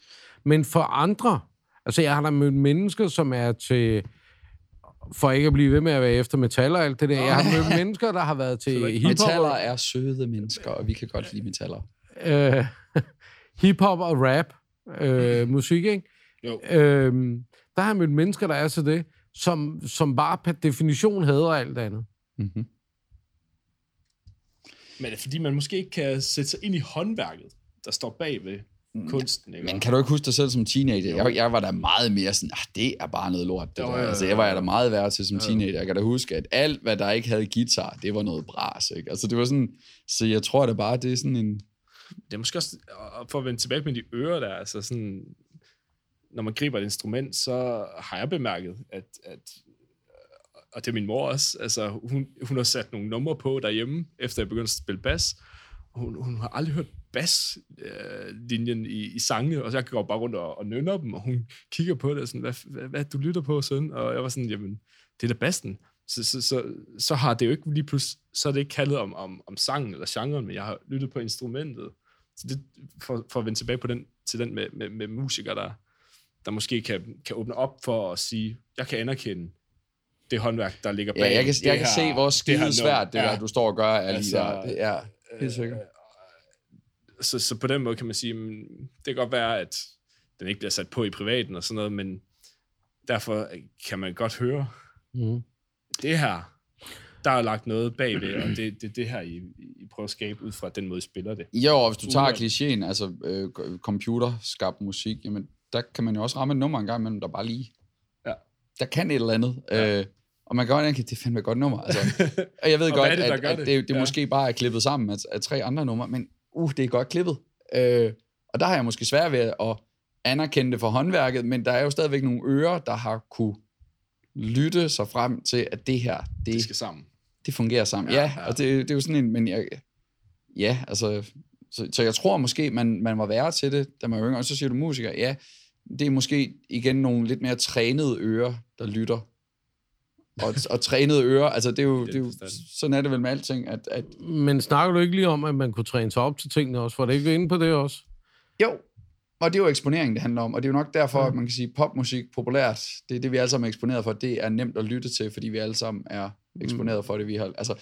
S2: Men for andre, altså jeg har da mødt mennesker, som er til for ikke at blive ved med at være efter metal og alt det der. Jeg har mødt mennesker, der har været til hiphop,
S3: Metaller er søde mennesker, og vi kan godt lide metaller.
S2: øh, hiphop og rap øh, musik, ikke?
S4: Jo.
S2: Øhm, der har jeg mødt mennesker, der er til det, som, som bare per definition hader alt andet.
S3: Mm-hmm.
S4: Men er det fordi, man måske ikke kan sætte sig ind i håndværket, der står bag ved kunsten, ikke?
S3: Men kan du ikke huske dig selv som teenager? Jeg, jeg var da meget mere sådan, ah, det er bare noget lort. Det
S4: Jo,
S3: der.
S4: ja, ja,
S3: Altså, jeg var jeg da meget værre til som teenager. Jeg kan da huske, at alt, hvad der ikke havde guitar, det var noget bras. Ikke? Altså, det var sådan, så jeg tror da bare, det er sådan en...
S4: det er måske også, og for at vende tilbage med de ører der, altså sådan, når man griber et instrument, så har jeg bemærket, at, at og det er min mor også, altså hun, hun har sat nogle numre på derhjemme, efter jeg begyndte at spille bas, hun, hun har aldrig hørt baslinjen i, i sangene, og så jeg går bare rundt og, og nynner dem, og hun kigger på det, og sådan, hvad, hvad, hvad du lytter på, søn? Og jeg var sådan, jamen, det er da bassen. Så, så, så, så har det jo ikke lige pludselig, så er det ikke kaldet om, om, om sangen eller genren, men jeg har lyttet på instrumentet. Så det, for, for at vende tilbage på den, til den med, med, med musikere, der, der måske kan, kan åbne op for at sige, jeg kan anerkende det håndværk, der ligger bag.
S3: Ja, jeg kan,
S4: det
S3: jeg kan
S4: her-
S3: se, hvor
S4: det
S3: skide svært det der, du står og gør, er lige
S4: Altså,
S3: der. Det er helt sikkert.
S4: Så, så på den måde kan man sige, mm, det kan godt være, at den ikke bliver sat på i privaten og sådan noget, men derfor kan man godt høre,
S2: Mm.
S4: det her, der er lagt noget bagved, og det, det, det her, I, I prøver at skabe ud fra den måde, I spiller det.
S3: Jo, og hvis du tager klichéen, altså øh, computerskabt musik, jamen, der kan man jo også ramme et nummer en gang imellem, der bare lige...
S4: Ja.
S3: Der kan et eller andet.
S4: Ja.
S3: Øh, og man kan godt tænke, det er fandme et godt nummer. Altså, og jeg ved
S4: Og
S3: godt,
S4: er det,
S3: at,
S4: gør
S3: at
S4: det?
S3: det, det
S4: Ja.
S3: måske bare er klippet sammen af, af tre andre numre, men uh, det er godt klippet. Øh, og der har jeg måske svært ved at anerkende det for håndværket, men der er jo stadigvæk nogle ører, der har kunne lytte sig frem til, at det her, det,
S4: Det skal sammen.
S3: det fungerer sammen.
S4: Ja,
S3: Ja,
S4: ja.
S3: og det, det er jo sådan en, men jeg, ja, altså, så, så jeg tror måske, man, man var værre til det, da man var yngre, og så siger du musiker, ja, det er måske igen nogle lidt mere trænede ører, der lytter. Og, og trænede ører, altså det er jo, det er jo sådan er det vel med alting, at, at
S2: Men snakker du ikke lige om, at man kunne træne sig op til tingene også? For det ikke inde på det også?
S3: jo, og det er jo eksponering, det handler om, og det er jo nok derfor, at man kan sige, popmusik populært, det er det, vi alle sammen er eksponeret for, det er nemt at lytte til, fordi vi alle sammen er eksponeret for det, vi har, altså,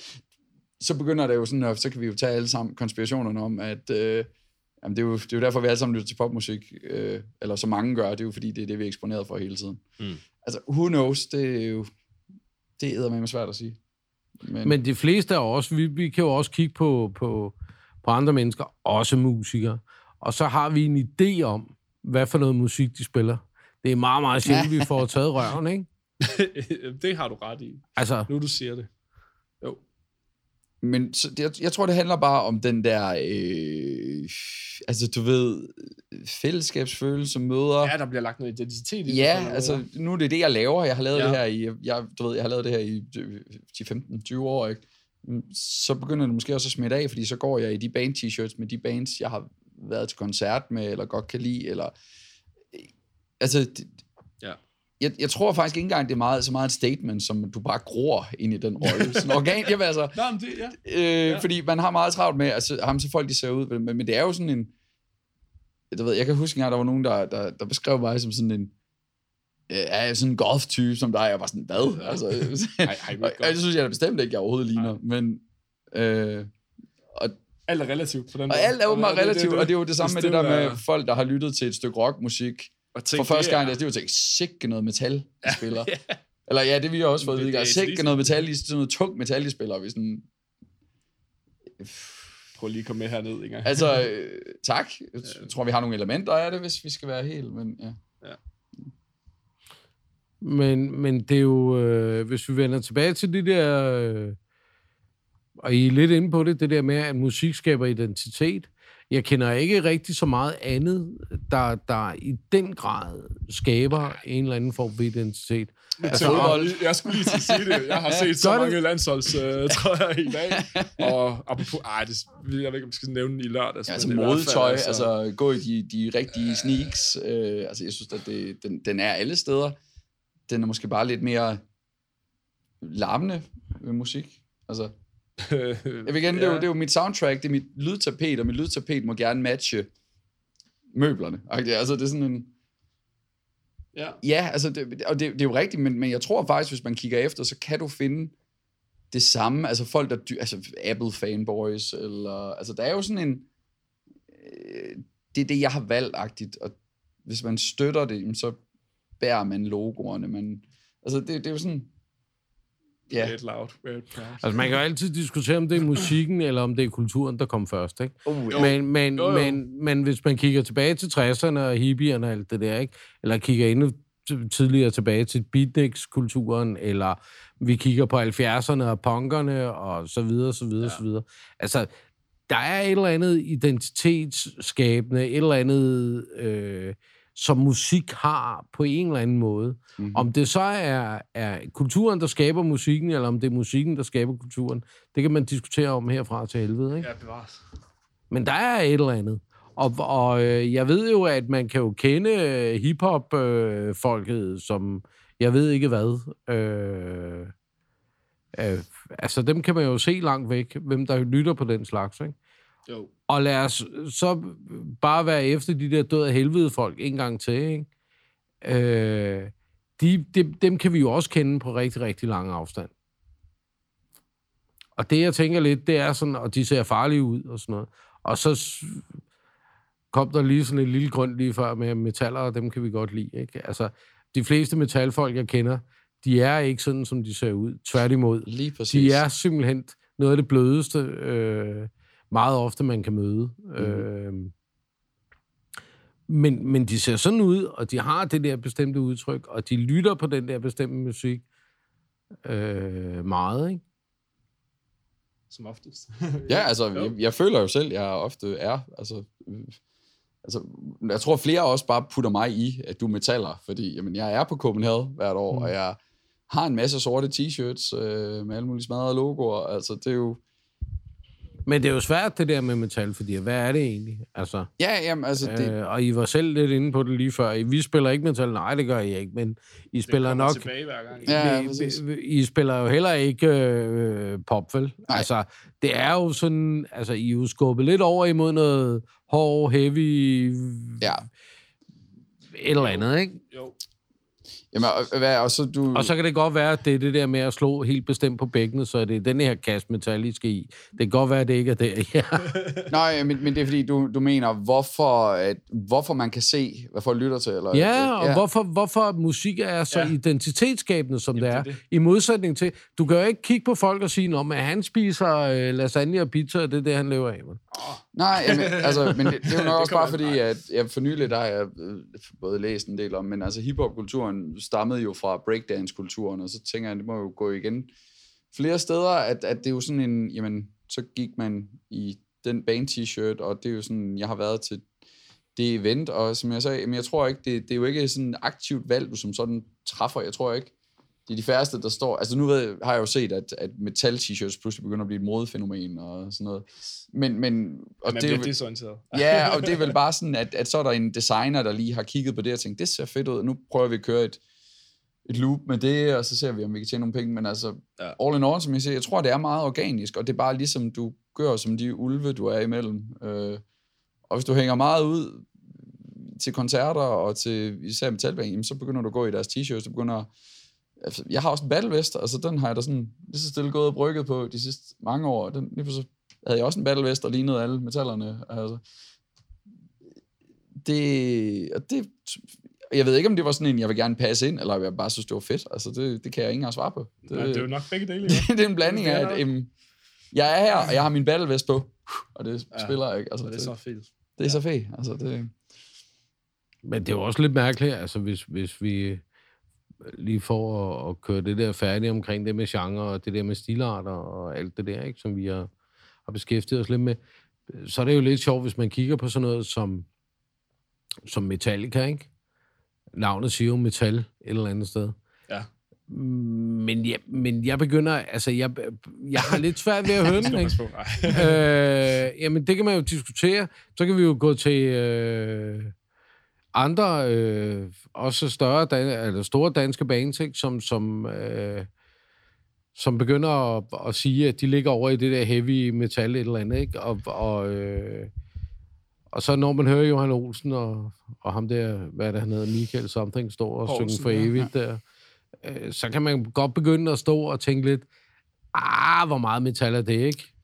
S3: så begynder det jo sådan, og så kan vi jo tage alle sammen konspirationerne om, at øh, jamen det, er jo, det er jo derfor, vi alle sammen lytter til popmusik, øh, eller så mange gør, det er jo fordi, det er det, vi er eksponeret for hele tiden.
S4: Mm.
S3: Altså, who knows, det er jo, det er med svært at sige. Men,
S2: Men de fleste af os, vi, vi kan jo også kigge på, på, på andre mennesker, også musikere, og så har vi en idé om, hvad for noget musik de spiller. Det er meget, meget sjældent, vi får taget røven, ikke?
S4: det har du ret i.
S2: Altså,
S4: Nu du siger det. Jo.
S3: Men så, jeg, jeg tror, det handler bare om den der, øh, altså du ved, fællesskabsfølelse, møder.
S4: Ja, der bliver lagt noget identitet i
S3: Ja, altså nu er det det, jeg laver. Jeg har lavet
S4: Ja.
S3: det her i, jeg, du ved, jeg har lavet det her i 10-15-20 år, ikke? Mm, Så begynder det måske også at smitte af, fordi så går jeg i de band-t-shirts med de bands, jeg har været til koncert med, eller godt kan lide, eller... Altså, det,
S4: Ja.
S3: Jeg, jeg tror faktisk ikke engang, det er meget, så meget et statement, som du bare gror ind i den rolle. Sådan organ, jeg altså,
S4: Nå, men det, ja.
S3: øh,
S4: Ja.
S3: fordi man har meget travlt med, altså ham så folk, de ser ud, men, men det er jo sådan en, jeg ved, jeg kan huske engang, der var nogen, der, der, der beskrev mig som sådan en, øh, er sådan en golf-type som dig, jeg var sådan, hvad? Altså,
S4: Ej, ej,
S3: det synes jeg da bestemt ikke, jeg overhovedet ligner, men, øh, og,
S4: Alt er relativt på den
S3: og alt er åbenbart relativt, og det er jo det samme med det der med folk, der har lyttet til et stykke rockmusik,
S4: og
S3: for
S4: tænk,
S3: første
S4: det
S3: gang,
S4: er-
S3: det er jo tænkt, sikke noget metal, de spiller. Eller ja, det vi har også fået at
S4: Det-
S3: vide,
S4: det er
S3: sikke noget metal, sådan noget tungt metal, de spiller. Vi sådan,
S4: Prøv lige at komme med herned, Inger.
S3: altså, øh, tak. Jeg tror, vi har nogle elementer af det, hvis vi skal være helt, men ja.
S2: Men, men det er jo, øh, hvis vi vender tilbage til det der, øh, og I er lidt inde på det, det der med, at musik skaber identitet. Jeg kender ikke rigtig så meget andet, der, der i den grad skaber en eller anden form for identitet.
S4: Altså, fodbold. Jeg skulle lige til at sige det. Jeg har set så mange landsholdstrøjer i dag. Og apropos, ej, det, jeg ved ikke, om vi skal nævne den i lørdag.
S3: Ja, altså modetøj, altså, altså gå i de, de rigtige sneaks. Øh, altså, jeg synes, at det, den, den er alle steder. Den er måske bare lidt mere larmende med musik. Altså, jeg vil igen, ja. det, er jo, det er jo mit soundtrack, det er mit lydtapet, og mit lydtapet må gerne matche møblerne. Altså, det er sådan en...
S4: Ja.
S3: Ja, altså, det, og det, det er jo rigtigt, men, men jeg tror faktisk, hvis man kigger efter, så kan du finde det samme, altså folk, der, altså Apple-fanboys, eller, altså der er jo sådan en, øh, det er det, jeg har valgt-agtigt, og hvis man støtter det, så bærer man logoerne, man, altså det, det er jo sådan, ja,
S4: it loud. Proud.
S2: Altså, man kan jo altid diskutere, om det er musikken, eller om det er kulturen, der kom først, ikke?
S3: oh,
S4: Jo.
S2: Men, men,
S4: Jo, jo.
S2: men, men hvis man kigger tilbage til 60'erne og hippierne og alt det der, ikke? eller kigger endnu tidligere tilbage til beatniks-kulturen, eller vi kigger på 70'erne og punkerne, og så videre, så videre, ja. så videre. Altså, der er et eller andet identitetsskabende, et eller andet, øh, som musik har på en eller anden måde.
S3: Mhm.
S2: Mm-hmm. Om det så er, er kulturen, der skaber musikken, eller om det er musikken, der skaber kulturen, det kan man diskutere om herfra til helvede, ikke?
S4: Ja, bevares.
S2: Men der er et eller andet. Og, og øh, jeg ved jo, at man kan jo kende øh, hiphop-folket som, jeg ved ikke hvad. Øh, øh, altså, dem kan man jo se langt væk, hvem der lytter på den slags, ikke?
S4: Jo.
S2: Og lad os så bare være efter de der døde helvede folk en gang til, ikke? Øh, de, de, dem kan vi jo også kende på rigtig, rigtig lang afstand. Og det, jeg tænker lidt, det er sådan, og de ser farlige ud og sådan noget. Og så kom der lige sådan et lille grund lige før med metaller, og dem kan vi godt lide, ikke? Altså, de fleste metalfolk, jeg kender, de er ikke sådan, som de ser ud. Tværtimod.
S3: lige præcis.
S2: De er simpelthen noget af det blødeste, øh, meget ofte man kan møde. Mm. Øh, men, men de ser sådan ud, og de har det der bestemte udtryk, og de lytter på den der bestemte musik øh, meget, ikke?
S4: Som oftest.
S3: Ja, altså, jeg, jeg føler jo selv, jeg ofte er, altså, øh, altså, jeg tror flere også bare putter mig i, at du er metaller, fordi jamen, jeg er på Copenhagen hvert år, mm. og jeg har en masse sorte t-shirts øh, med alle mulige smadrede logoer, altså det er jo,
S2: Men det er jo svært, det der med metal, fordi hvad er det egentlig? Altså,
S3: ja, jamen, altså, det,
S2: øh, og I var selv lidt inde på det lige før. Vi spiller ikke metal. Nej, det gør I ikke, men I spiller nok...
S4: tilbage hver gang.
S3: Ja,
S2: Ja,
S3: præcis.
S2: I spiller jo heller ikke øh, pop, vel? Altså, det er jo sådan... Altså, I er jo skubbet lidt over imod noget hård, heavy...
S3: ja,
S2: Et eller andet, ikke?
S4: Jo.
S3: Jamen, og, hvad, og så du,
S2: Og så kan det godt være, at det er det der med at slå helt bestemt på bækkenet, så det er den her kasse metal, I skal i. Det kan godt være, at det ikke er det. Ja.
S3: nej, men, men det er fordi, du, du mener, hvorfor, at, hvorfor man kan se, hvad folk lytter til, eller?
S2: Ja, og Hvorfor, hvorfor musik er så ja. Identitetsskabende, som
S4: Jamen,
S2: det er.
S4: det det.
S2: I modsætning til, du kan jo ikke kigge på folk og sige, at han spiser øh, lasagne og pizza, og det er det, han lever af. Man.
S3: Nej, jamen, altså, men det, det er jo nok også bare fordi, at jeg for nylig, der har jeg øh, både læst en del om, men altså hiphop-kulturen stammede jo fra breakdance-kulturen, og så tænker jeg, det må jo gå igen flere steder, at, at det er jo sådan en, jamen, så gik man i den band-t-shirt, og det er jo sådan, jeg har været til det event, og som jeg sagde, jamen, jeg tror ikke, det, det er jo ikke sådan et aktivt valg, du som sådan træffer, jeg tror ikke, det er de færreste, der står... Altså nu ved, har jeg jo set, at, at metal-t-shirts pludselig begynder at blive et modefænomen og sådan noget. Men, men, og
S4: man
S3: det,
S4: bliver
S3: er
S4: desorienteret.
S3: Ja, og det er vel bare sådan, at, at så er der en designer, der lige har kigget på det og tænkt, det ser fedt ud, nu prøver vi at køre et, et loop med det, og så ser vi, om vi kan tjene nogle penge. Men altså,
S4: Ja.
S3: all in all, som jeg siger, jeg tror, det er meget organisk, og det er bare ligesom, du gør som de ulve, du er imellem. Øh, og hvis du hænger meget ud til koncerter og til især metalband, så begynder du at gå i deres t-shirts, du begynder altså, jeg har også en battlevest, altså den har jeg da sådan lige så stille gået og brygget på de sidste mange år. Den, lige så havde jeg også en battlevest og lignede alle metallerne. Altså, det, og det, jeg ved ikke, om det var sådan en, jeg vil gerne passe ind, eller jeg bare synes, det var fedt. Altså, det, det kan jeg ikke engang svare på. Det,
S4: Nej, det er jo nok begge dele. Ja.
S3: det er en blanding af, at øhm, jeg er her, og jeg har min battlevest på, og det
S4: Ja.
S3: spiller jeg ikke. Altså,
S4: Så det er så fedt.
S3: det er så fedt. Altså, det,
S2: Men det er jo også lidt mærkeligt, altså hvis, hvis vi lige får at, at køre det der færdigt omkring det med genre og det der med stilarter og alt det der, ikke, som vi har, har beskæftiget os lidt med, så er det jo lidt sjovt, hvis man kigger på sådan noget som, som Metallica, ikke? Navnet siger jo metal et eller andet sted.
S4: Ja.
S2: Men jeg, men jeg begynder, altså jeg, jeg har lidt svært ved at høre den, ikke? øh, jamen, det kan man jo diskutere. Så kan vi jo gå til øh, andre, øh, også større, dan- eller store danske bands, ikke? Som, som, øh, som begynder at, at sige, at de ligger over i det der heavy metal et eller andet, ikke? Og, og, øh, og så når man hører Johan Olsen og, og ham der, hvad er det, han hedder, Michael Something, står og
S4: Poulsen,
S2: synge for
S4: ja.
S2: evigt der, øh, så kan man godt begynde at stå og tænke lidt, ah, hvor meget metal er det, ikke?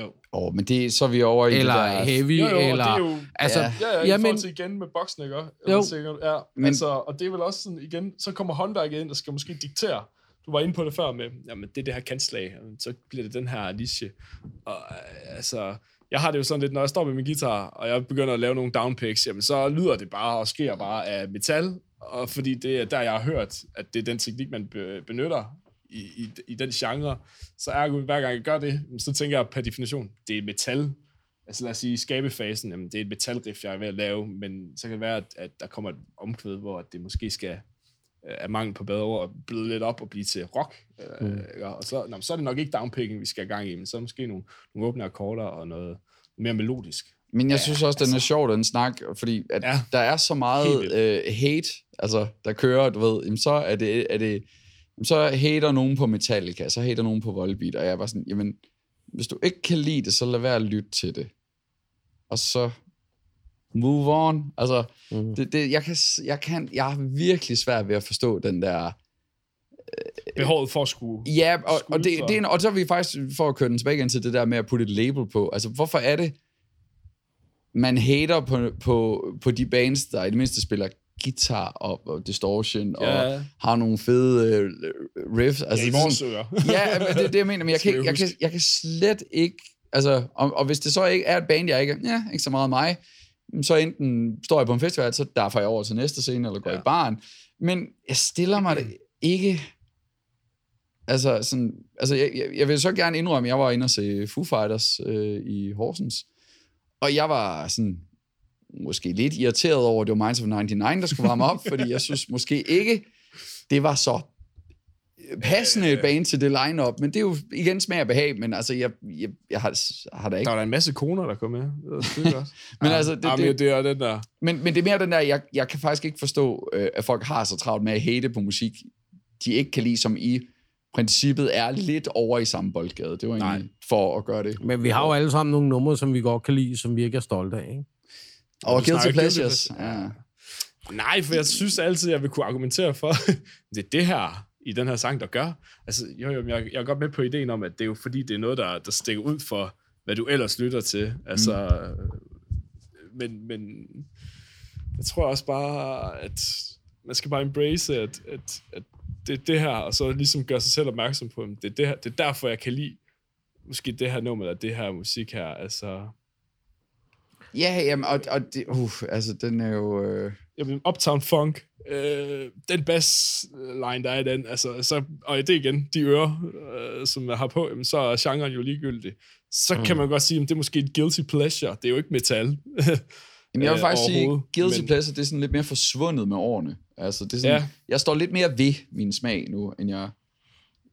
S4: Jo.
S3: åh, men det, så er vi over i
S2: Eller
S3: det der...
S2: heavy,
S4: Jo, jo,
S2: eller...
S4: det er jo...
S2: Altså,
S3: Ja.
S4: Ja, ja, i
S2: Jamen-
S4: forhold til igen med boksen, ikke?
S2: Jo.
S4: Sikkert, ja,
S3: Men-
S4: men, altså, og det er vel også sådan, igen, så kommer håndværket ind og skal måske diktere. Du var inde på det før med, jamen det er det her kantslag, så bliver det den her niche. Og øh, altså, jeg har det jo sådan lidt, når jeg står med min guitar, og jeg begynder at lave nogle downpicks, jamen så lyder det bare og sker bare af metal, og fordi det er der, jeg har hørt, at det er den teknik, man be- benytter i, i, i den genre, så er hver gang jeg gør det, så tænker jeg per definition, det er metal, altså lad os sige, skabefasen, jamen, det er et metalriff, jeg er ved at lave, men så kan det være, at, at der kommer et omkvæd, hvor det måske skal øh, af mangel på bedre ord, bløde lidt op og blive til rock. Øh,
S2: Mm.
S4: ikke? og så, nå, så er det nok ikke downpicking, vi skal i gang i, men så er måske nogle, nogle åbne akkorder og noget mere melodisk.
S3: Men jeg synes også, den er sjov, den snak, fordi at
S4: Ja.
S3: ja. der er så meget øh, hate, altså, der kører, du ved, jamen, så er det, er det så hater nogen på Metallica, så hater nogen på Volbeat, og jeg bare sådan, jamen, hvis du ikke kan lide det, så lad være at lytte til det. Og så move on. Altså,
S2: Mhm.
S3: det, det, jeg, kan, jeg, kan, jeg har virkelig svært ved at forstå den der...
S4: Behovet for at skulle...
S3: Ja, og, og, det,
S4: for-
S3: det er, en- og så er vi faktisk, for at køre den tilbage igen til det der med at putte et label på, altså hvorfor er det, man hater på, på, på de bands, der i det mindste spiller guitar og, og distortion, og
S4: Ja,
S3: har nogle fede øh, riffs.
S4: altså,
S3: Altså,
S4: ja, i
S3: det er
S4: vores ører.
S3: ja, men det er det, jeg mener, men jeg kan, jeg, kan, jeg kan slet ikke, altså, og, og hvis det så ikke er et band, jeg ikke, ja, ikke så meget mig, så enten står jeg på en festival, så derfor jeg over til næste scene, eller går
S4: Ja.
S3: i baren, men jeg stiller mig det ikke, altså, sådan, altså jeg, jeg, jeg vil så gerne indrømme, at jeg var inde og se Foo Fighters øh, i Horsens, og jeg var sådan, måske lidt irriteret over, at det var Minds of 99, der skulle varme op, fordi jeg synes måske ikke, det var så passende et band til det line-up, men det er jo igen smag og behag, men altså, jeg, jeg, jeg har, har da ikke...
S4: Der var da en masse koner, der kom med. Det.
S3: Men
S4: Ja,
S3: altså, det-
S4: ja,
S3: det-
S4: men det er den der...
S3: Men, men det er mere den der, jeg, jeg kan faktisk ikke forstå, øh, at folk har så travlt med at hate på musik, de ikke kan lide, som i princippet er lidt over i samme boldgade. Det var egentlig
S4: Nej.
S3: for at gøre det.
S2: Men vi har jo alle sammen nogle numre, som vi godt kan lide, som vi ikke er stolte af, ikke?
S3: Og Guilty Pleasures. Ja.
S4: Nej, for jeg synes altid, jeg vil kunne argumentere for, det er det her i den her sang, der gør. Altså, jo, jo, jeg, jeg er godt med på ideen om, at det er jo fordi, det er noget, der, der stikker ud for, hvad du ellers lytter til. Altså, mm. men, men jeg tror også bare, at man skal bare embrace, at, at, at det er det her, og så ligesom gøre sig selv opmærksom på, at det er, det, her, det er derfor, jeg kan lide måske det her nummer, eller det her musik her. Altså,
S3: Ja, jamen, og, og det, uh, altså, den er jo... Øh,
S4: Jamen, Uptown Funk, øh, den bassline, der er i den, altså, så, og det igen, de ører, øh, som jeg har på, jamen, så er genren jo ligegyldig. Så mm. kan man godt sige, at det er måske et guilty pleasure. Det er jo ikke metal.
S3: Jamen, jeg vil
S4: Øh,
S3: faktisk sige, Guilty
S4: men-
S3: Pleasure, det er sådan lidt mere forsvundet med årene. Altså, det er sådan,
S4: Ja.
S3: Jeg står lidt mere ved min smag nu, end jeg,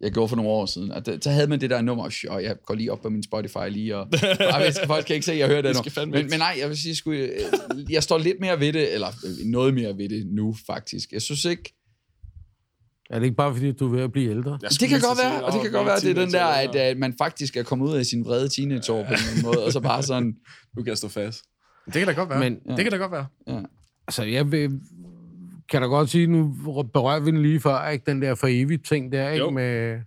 S3: jeg gjorde for nogle år siden. At, det- så havde man det der nummer, og jeg går lige op på min Spotify lige, og jeg ved, folk kan ikke se, at jeg hører det
S4: Det
S3: nu. Men, men nej, jeg vil sige, sgu, øh, jeg står lidt mere ved det, eller øh, noget mere ved det nu, faktisk. Jeg synes ikke,
S2: Er det ikke bare, fordi du er ved at blive ældre?
S4: Jeg
S3: Det kan godt være,
S4: sige,
S3: og det kan godt være, at det er den der, at, at man faktisk er kommet ud af sin vrede teenageår på en eller anden måde, og så bare sådan,
S4: Nu kan jeg stå fast. Det kan da godt være.
S2: Men-
S4: Men, det kan da godt være.
S3: ja.
S2: Altså, jeg vil, kan da godt sige, nu berører vi den lige før, ikke? Den der for evigt ting der, ikke?
S4: Jo.
S2: Med,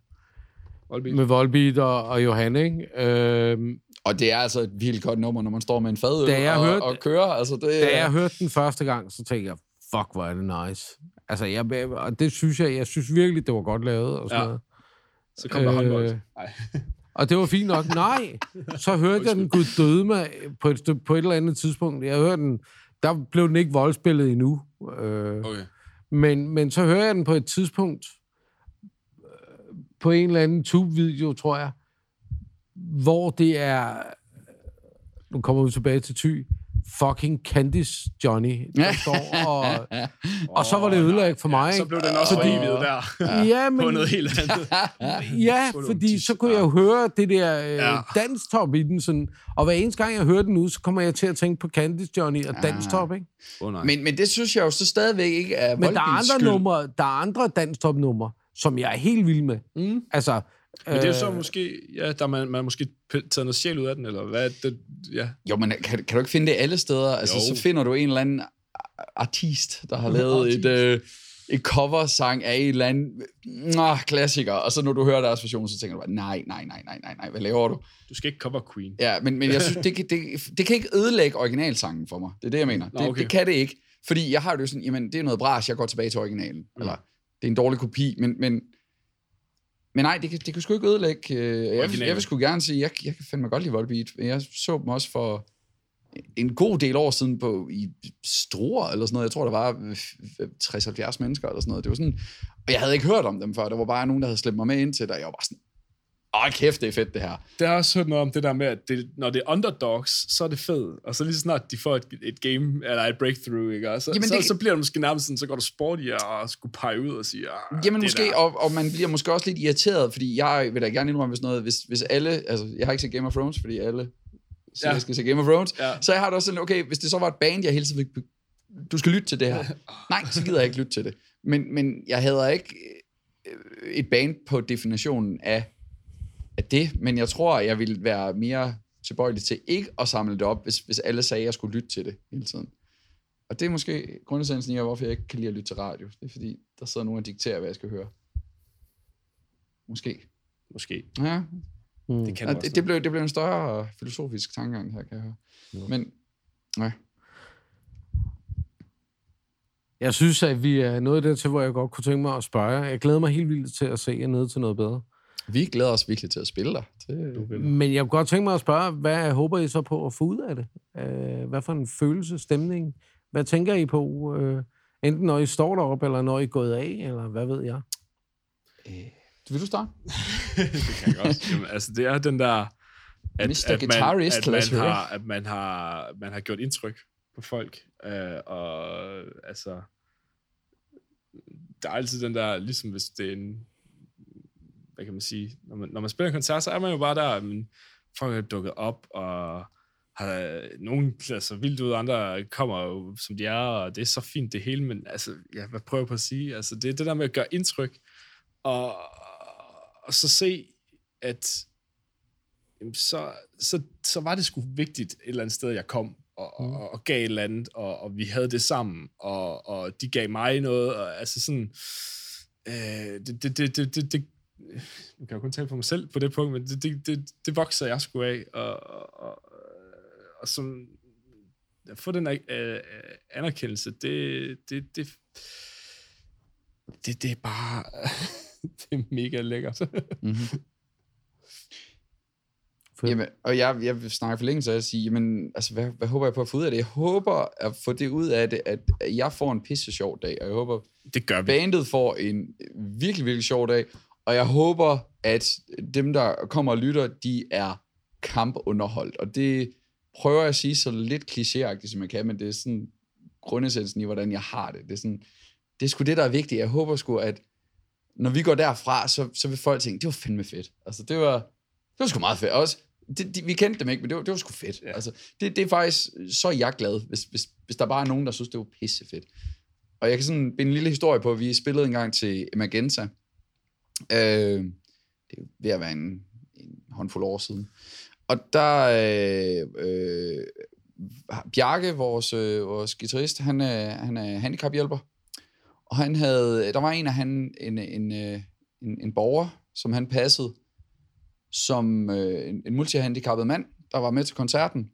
S4: Volbeat.
S2: med Volbeat og, og Johan, ikke? Øhm,
S3: Og det er altså et virkelig godt nummer, når man står med en fadøl
S2: Da jeg
S3: og,
S2: hørte-
S3: og kører. Altså, det,
S2: da jeg hørte den første gang, så tænkte jeg, fuck, hvor er det nice. Altså, jeg, og det synes jeg, jeg synes virkelig, det var godt lavet og sådan
S4: Ja.
S2: noget.
S4: Så kom der
S2: Øh,
S4: håndbold. Nej.
S2: Og det var fint nok. Nej, så hørte jeg den gud døde mig på et, på et eller andet tidspunkt. Jeg hørte den, der blev den ikke voldspillet endnu. Øh,
S4: Okay.
S2: men, men så hører jeg den på et tidspunkt, øh, på en eller anden tube-video, tror jeg, hvor det er, nu kommer vi tilbage til Ty, fucking Candice Johnny, der står og... Og så var det ødelagt for mig,
S4: Så
S2: ikke?
S4: blev den også
S2: Fordi-
S4: der.
S2: Ja,
S4: På
S2: men,
S4: noget helt andet.
S2: ja,
S4: Så
S2: fordi så kunne jeg jo høre det der øh,
S4: Ja.
S2: danstop i den, sådan, og hver eneste gang, jeg hører den nu, så kommer jeg til at tænke på Candice Johnny og danstop, ikke?
S4: Oh, nej.
S3: men, men det synes jeg jo så stadigvæk ikke er
S2: Men der er andre
S3: skyld.
S2: numre, der er andre danstop-numre, som jeg er helt vild med.
S4: Mm.
S2: Altså,
S4: Men det er så
S2: øh,
S4: måske, ja, der man, man måske taget noget sjæl ud af den, eller hvad? Det, ja.
S3: Jo, men kan, kan du ikke finde det alle steder? Altså,
S4: Jo.
S3: så finder du en eller anden artist, der har lavet et, øh, et cover-sang af en eller anden øh, klassiker, og så når du hører deres version, så tænker du bare, nej, nej, nej, nej, nej, nej, hvad laver du?
S4: Du skal ikke cover Queen.
S3: Ja, men, men jeg synes, det, kan- det, det kan ikke ødelægge originalsangen for mig. Det er det, jeg mener.
S4: Nå,
S3: det,
S4: okay.
S3: det kan det ikke. Fordi jeg har det jo sådan, jamen, det er noget bras, jeg går tilbage til originalen. Mm. Eller, det er en dårlig kopi, men, men, men nej, det kan, det kan sgu ikke ødelægge. øh, Jeg, jeg vil sgu gerne sige, jeg, jeg kan fandme godt lide Volbeat. Jeg så dem også for en god del år siden på, i Struer eller sådan noget. Jeg tror, der var øh, 60-70 mennesker eller sådan noget. Det var sådan, og jeg havde ikke hørt om dem før. Der var bare nogen, der havde slæbt mig med ind til det, jeg var bare sådan, åh kæft, det er fedt det her.
S4: Der har også hørt noget om det der med, at det, når det er underdogs, så er det fedt. Og så lige så snart de får et, et game, eller et breakthrough, ikke? Og så,
S3: Jamen,
S4: så,
S3: det-
S4: så, bliver det måske nærmest sådan, så går du sport i at skulle pege ud og sige, ah,
S3: Jamen måske,
S4: der.
S3: og, og man bliver måske også lidt irriteret, fordi jeg vil da gerne indrømme, hvis noget, hvis, hvis alle, altså jeg har ikke set Game of Thrones, fordi alle siger,
S4: Ja.
S3: jeg skal se Game of Thrones,
S4: Ja.
S3: så jeg har det også sådan, okay, hvis det så var et band, jeg hele tiden du skal lytte til det her. Nej, så gider jeg ikke lytte til det. Men, men jeg hader ikke øh, et band på definitionen af, af det, men jeg tror, jeg ville være mere tilbøjelig til ikke at samle det op, hvis, hvis alle sagde, at jeg skulle lytte til det hele tiden. Og det er måske grundessensen i, hvorfor jeg ikke kan lide at lytte til radio. Det er fordi, der sidder nogen og dikterer, hvad jeg skal høre. Måske.
S4: Måske.
S3: Ja,
S2: mm.
S4: Det kan
S3: og det, det, blev, det blev en større filosofisk tankegang her, kan jeg høre. Men, ja.
S2: Jeg synes, at vi er nået dertil, hvor jeg godt kunne tænke mig at spørge. Jeg glæder mig helt vildt til at se jer nede til noget bedre.
S3: Vi glæder os virkelig til at spille dig. Det,
S2: Men jeg kunne godt tænke mig at spørge, hvad håber I så på at få ud af det? Øh, Hvad for en følelse, stemning? Hvad tænker I på? øh, Enten når I står deroppe, eller når I er gået af, eller hvad ved jeg?
S3: vil du starte?
S4: det kan jeg godt. Jamen, altså, det er den der... At,
S3: Mr.
S4: at, man,
S3: Guitarist,
S4: at, man, har, at man har, man har gjort indtryk på folk. Øh, og altså... Der er altid den der, ligesom hvis det er en... Hvad kan man sige? Når man, når man spiller en koncert, så er man jo bare der, men folk er dukket op, og har nogen altså vildt ud, andre kommer jo, som de er, og det er så fint det hele, men altså, ja, hvad prøver jeg på at sige? Altså, det er det der med at gøre indtryk, og, og så se, at jamen, så, så, så var det sgu vigtigt et eller andet sted, jeg kom, og, og, og, og gav et eller andet, og, og vi havde det sammen, og, og de gav mig noget, og altså sådan, øh, det, det, det, det, det, nu kan jeg kun tale for mig selv på det punkt, men det, det, det, det vokser jeg sgu af, og, og, og, og som, at få den øh, anerkendelse, det, det, det, det, det er bare, det er mega lækkert.
S3: Mm-hmm.
S2: Fedt.
S3: Jamen, og jeg, jeg vil snakke for længe, så jeg sige, jamen, altså, hvad, hvad håber jeg på at få ud af det? Jeg håber at få det ud af det, at jeg får en pisse sjov dag, og jeg håber,
S4: det gør vi.
S3: bandet får en virkelig, virkelig sjov dag, og jeg håber, at dem, der kommer og lytter, de er kampunderholdt, og det prøver jeg at sige så lidt klichéagtigt, som jeg kan, men det er sådan grundessensen i, hvordan jeg har det. Det er, sådan, det er sgu det, der er vigtigt. Jeg håber sgu, at når vi går derfra, så, så vil folk tænke, det var fandme fedt. Altså, det var, det var sgu meget fedt. Også, det, de, vi kendte dem ikke, men det var, det var sgu fedt. Ja. Altså, det, det er faktisk, så er jeg glad, hvis, hvis, hvis der bare er nogen, der synes, det var pisse fedt. Og jeg kan sådan binde en lille historie på, vi spillede en gang til Magenta. Øh, det er ved at være en, en håndfuld år siden. Og der, øh, øh, Bjarke, vores, øh, vores guitarist, han øh, han er handicaphjælper. Og han havde, der var en af han, en, en, øh, en, en borger, som han passede, som øh, en, en multihandicappet mand, der var med til koncerten.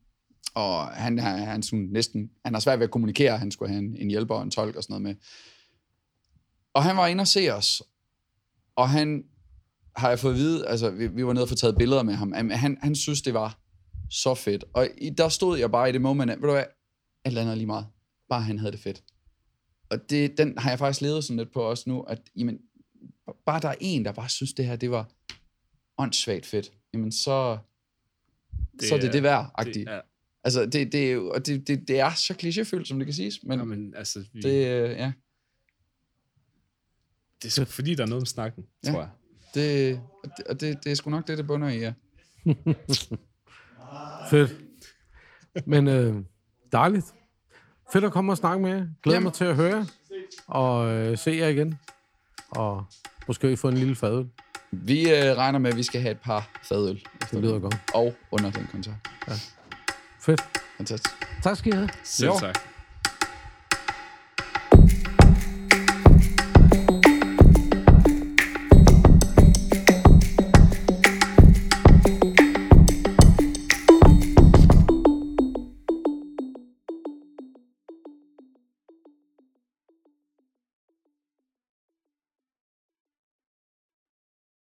S3: Og han, han, han, sådan næsten, han har svært ved at kommunikere, han skulle have en, en hjælper og en tolk og sådan noget med. Og han var inde og se os, og han har jeg fået at vide, altså vi, vi var nede og få taget billeder med ham, han, han synes, det var så fedt. Og i, der stod jeg bare i det moment, at, ved du hvad, alt andet lige meget. Bare han havde det fedt. Og det, den har jeg faktisk levet sådan lidt på også nu, at jamen, bare der er en, der bare synes, det her, det var åndssvagt fedt, jamen så, det så er det det værd,
S4: Det
S3: -agtigt.
S4: er,
S3: Altså, det, det, og det, det, det er så klichéfyldt, som det kan siges, men,
S4: jamen, altså, vi,
S3: det, øh, ja,
S4: det er sgu fordi, der er noget om snakken,
S3: Ja.
S4: tror jeg.
S3: det, og det, og det, det er sgu nok det, det bunder i, ja.
S2: Fedt. Men øh, dejligt. Fedt at komme og snakke med jer. Glæder
S3: Jamen.
S2: mig til at høre. Og øh, se jer igen. Og måske få en lille fadøl.
S3: Vi øh, regner med, at vi skal have et par fadøl.
S2: Det lyder godt.
S3: Og under den koncert.
S2: Fedt.
S3: Fantastisk.
S2: Tak skal I have.
S4: Selv
S3: Jo.
S4: tak.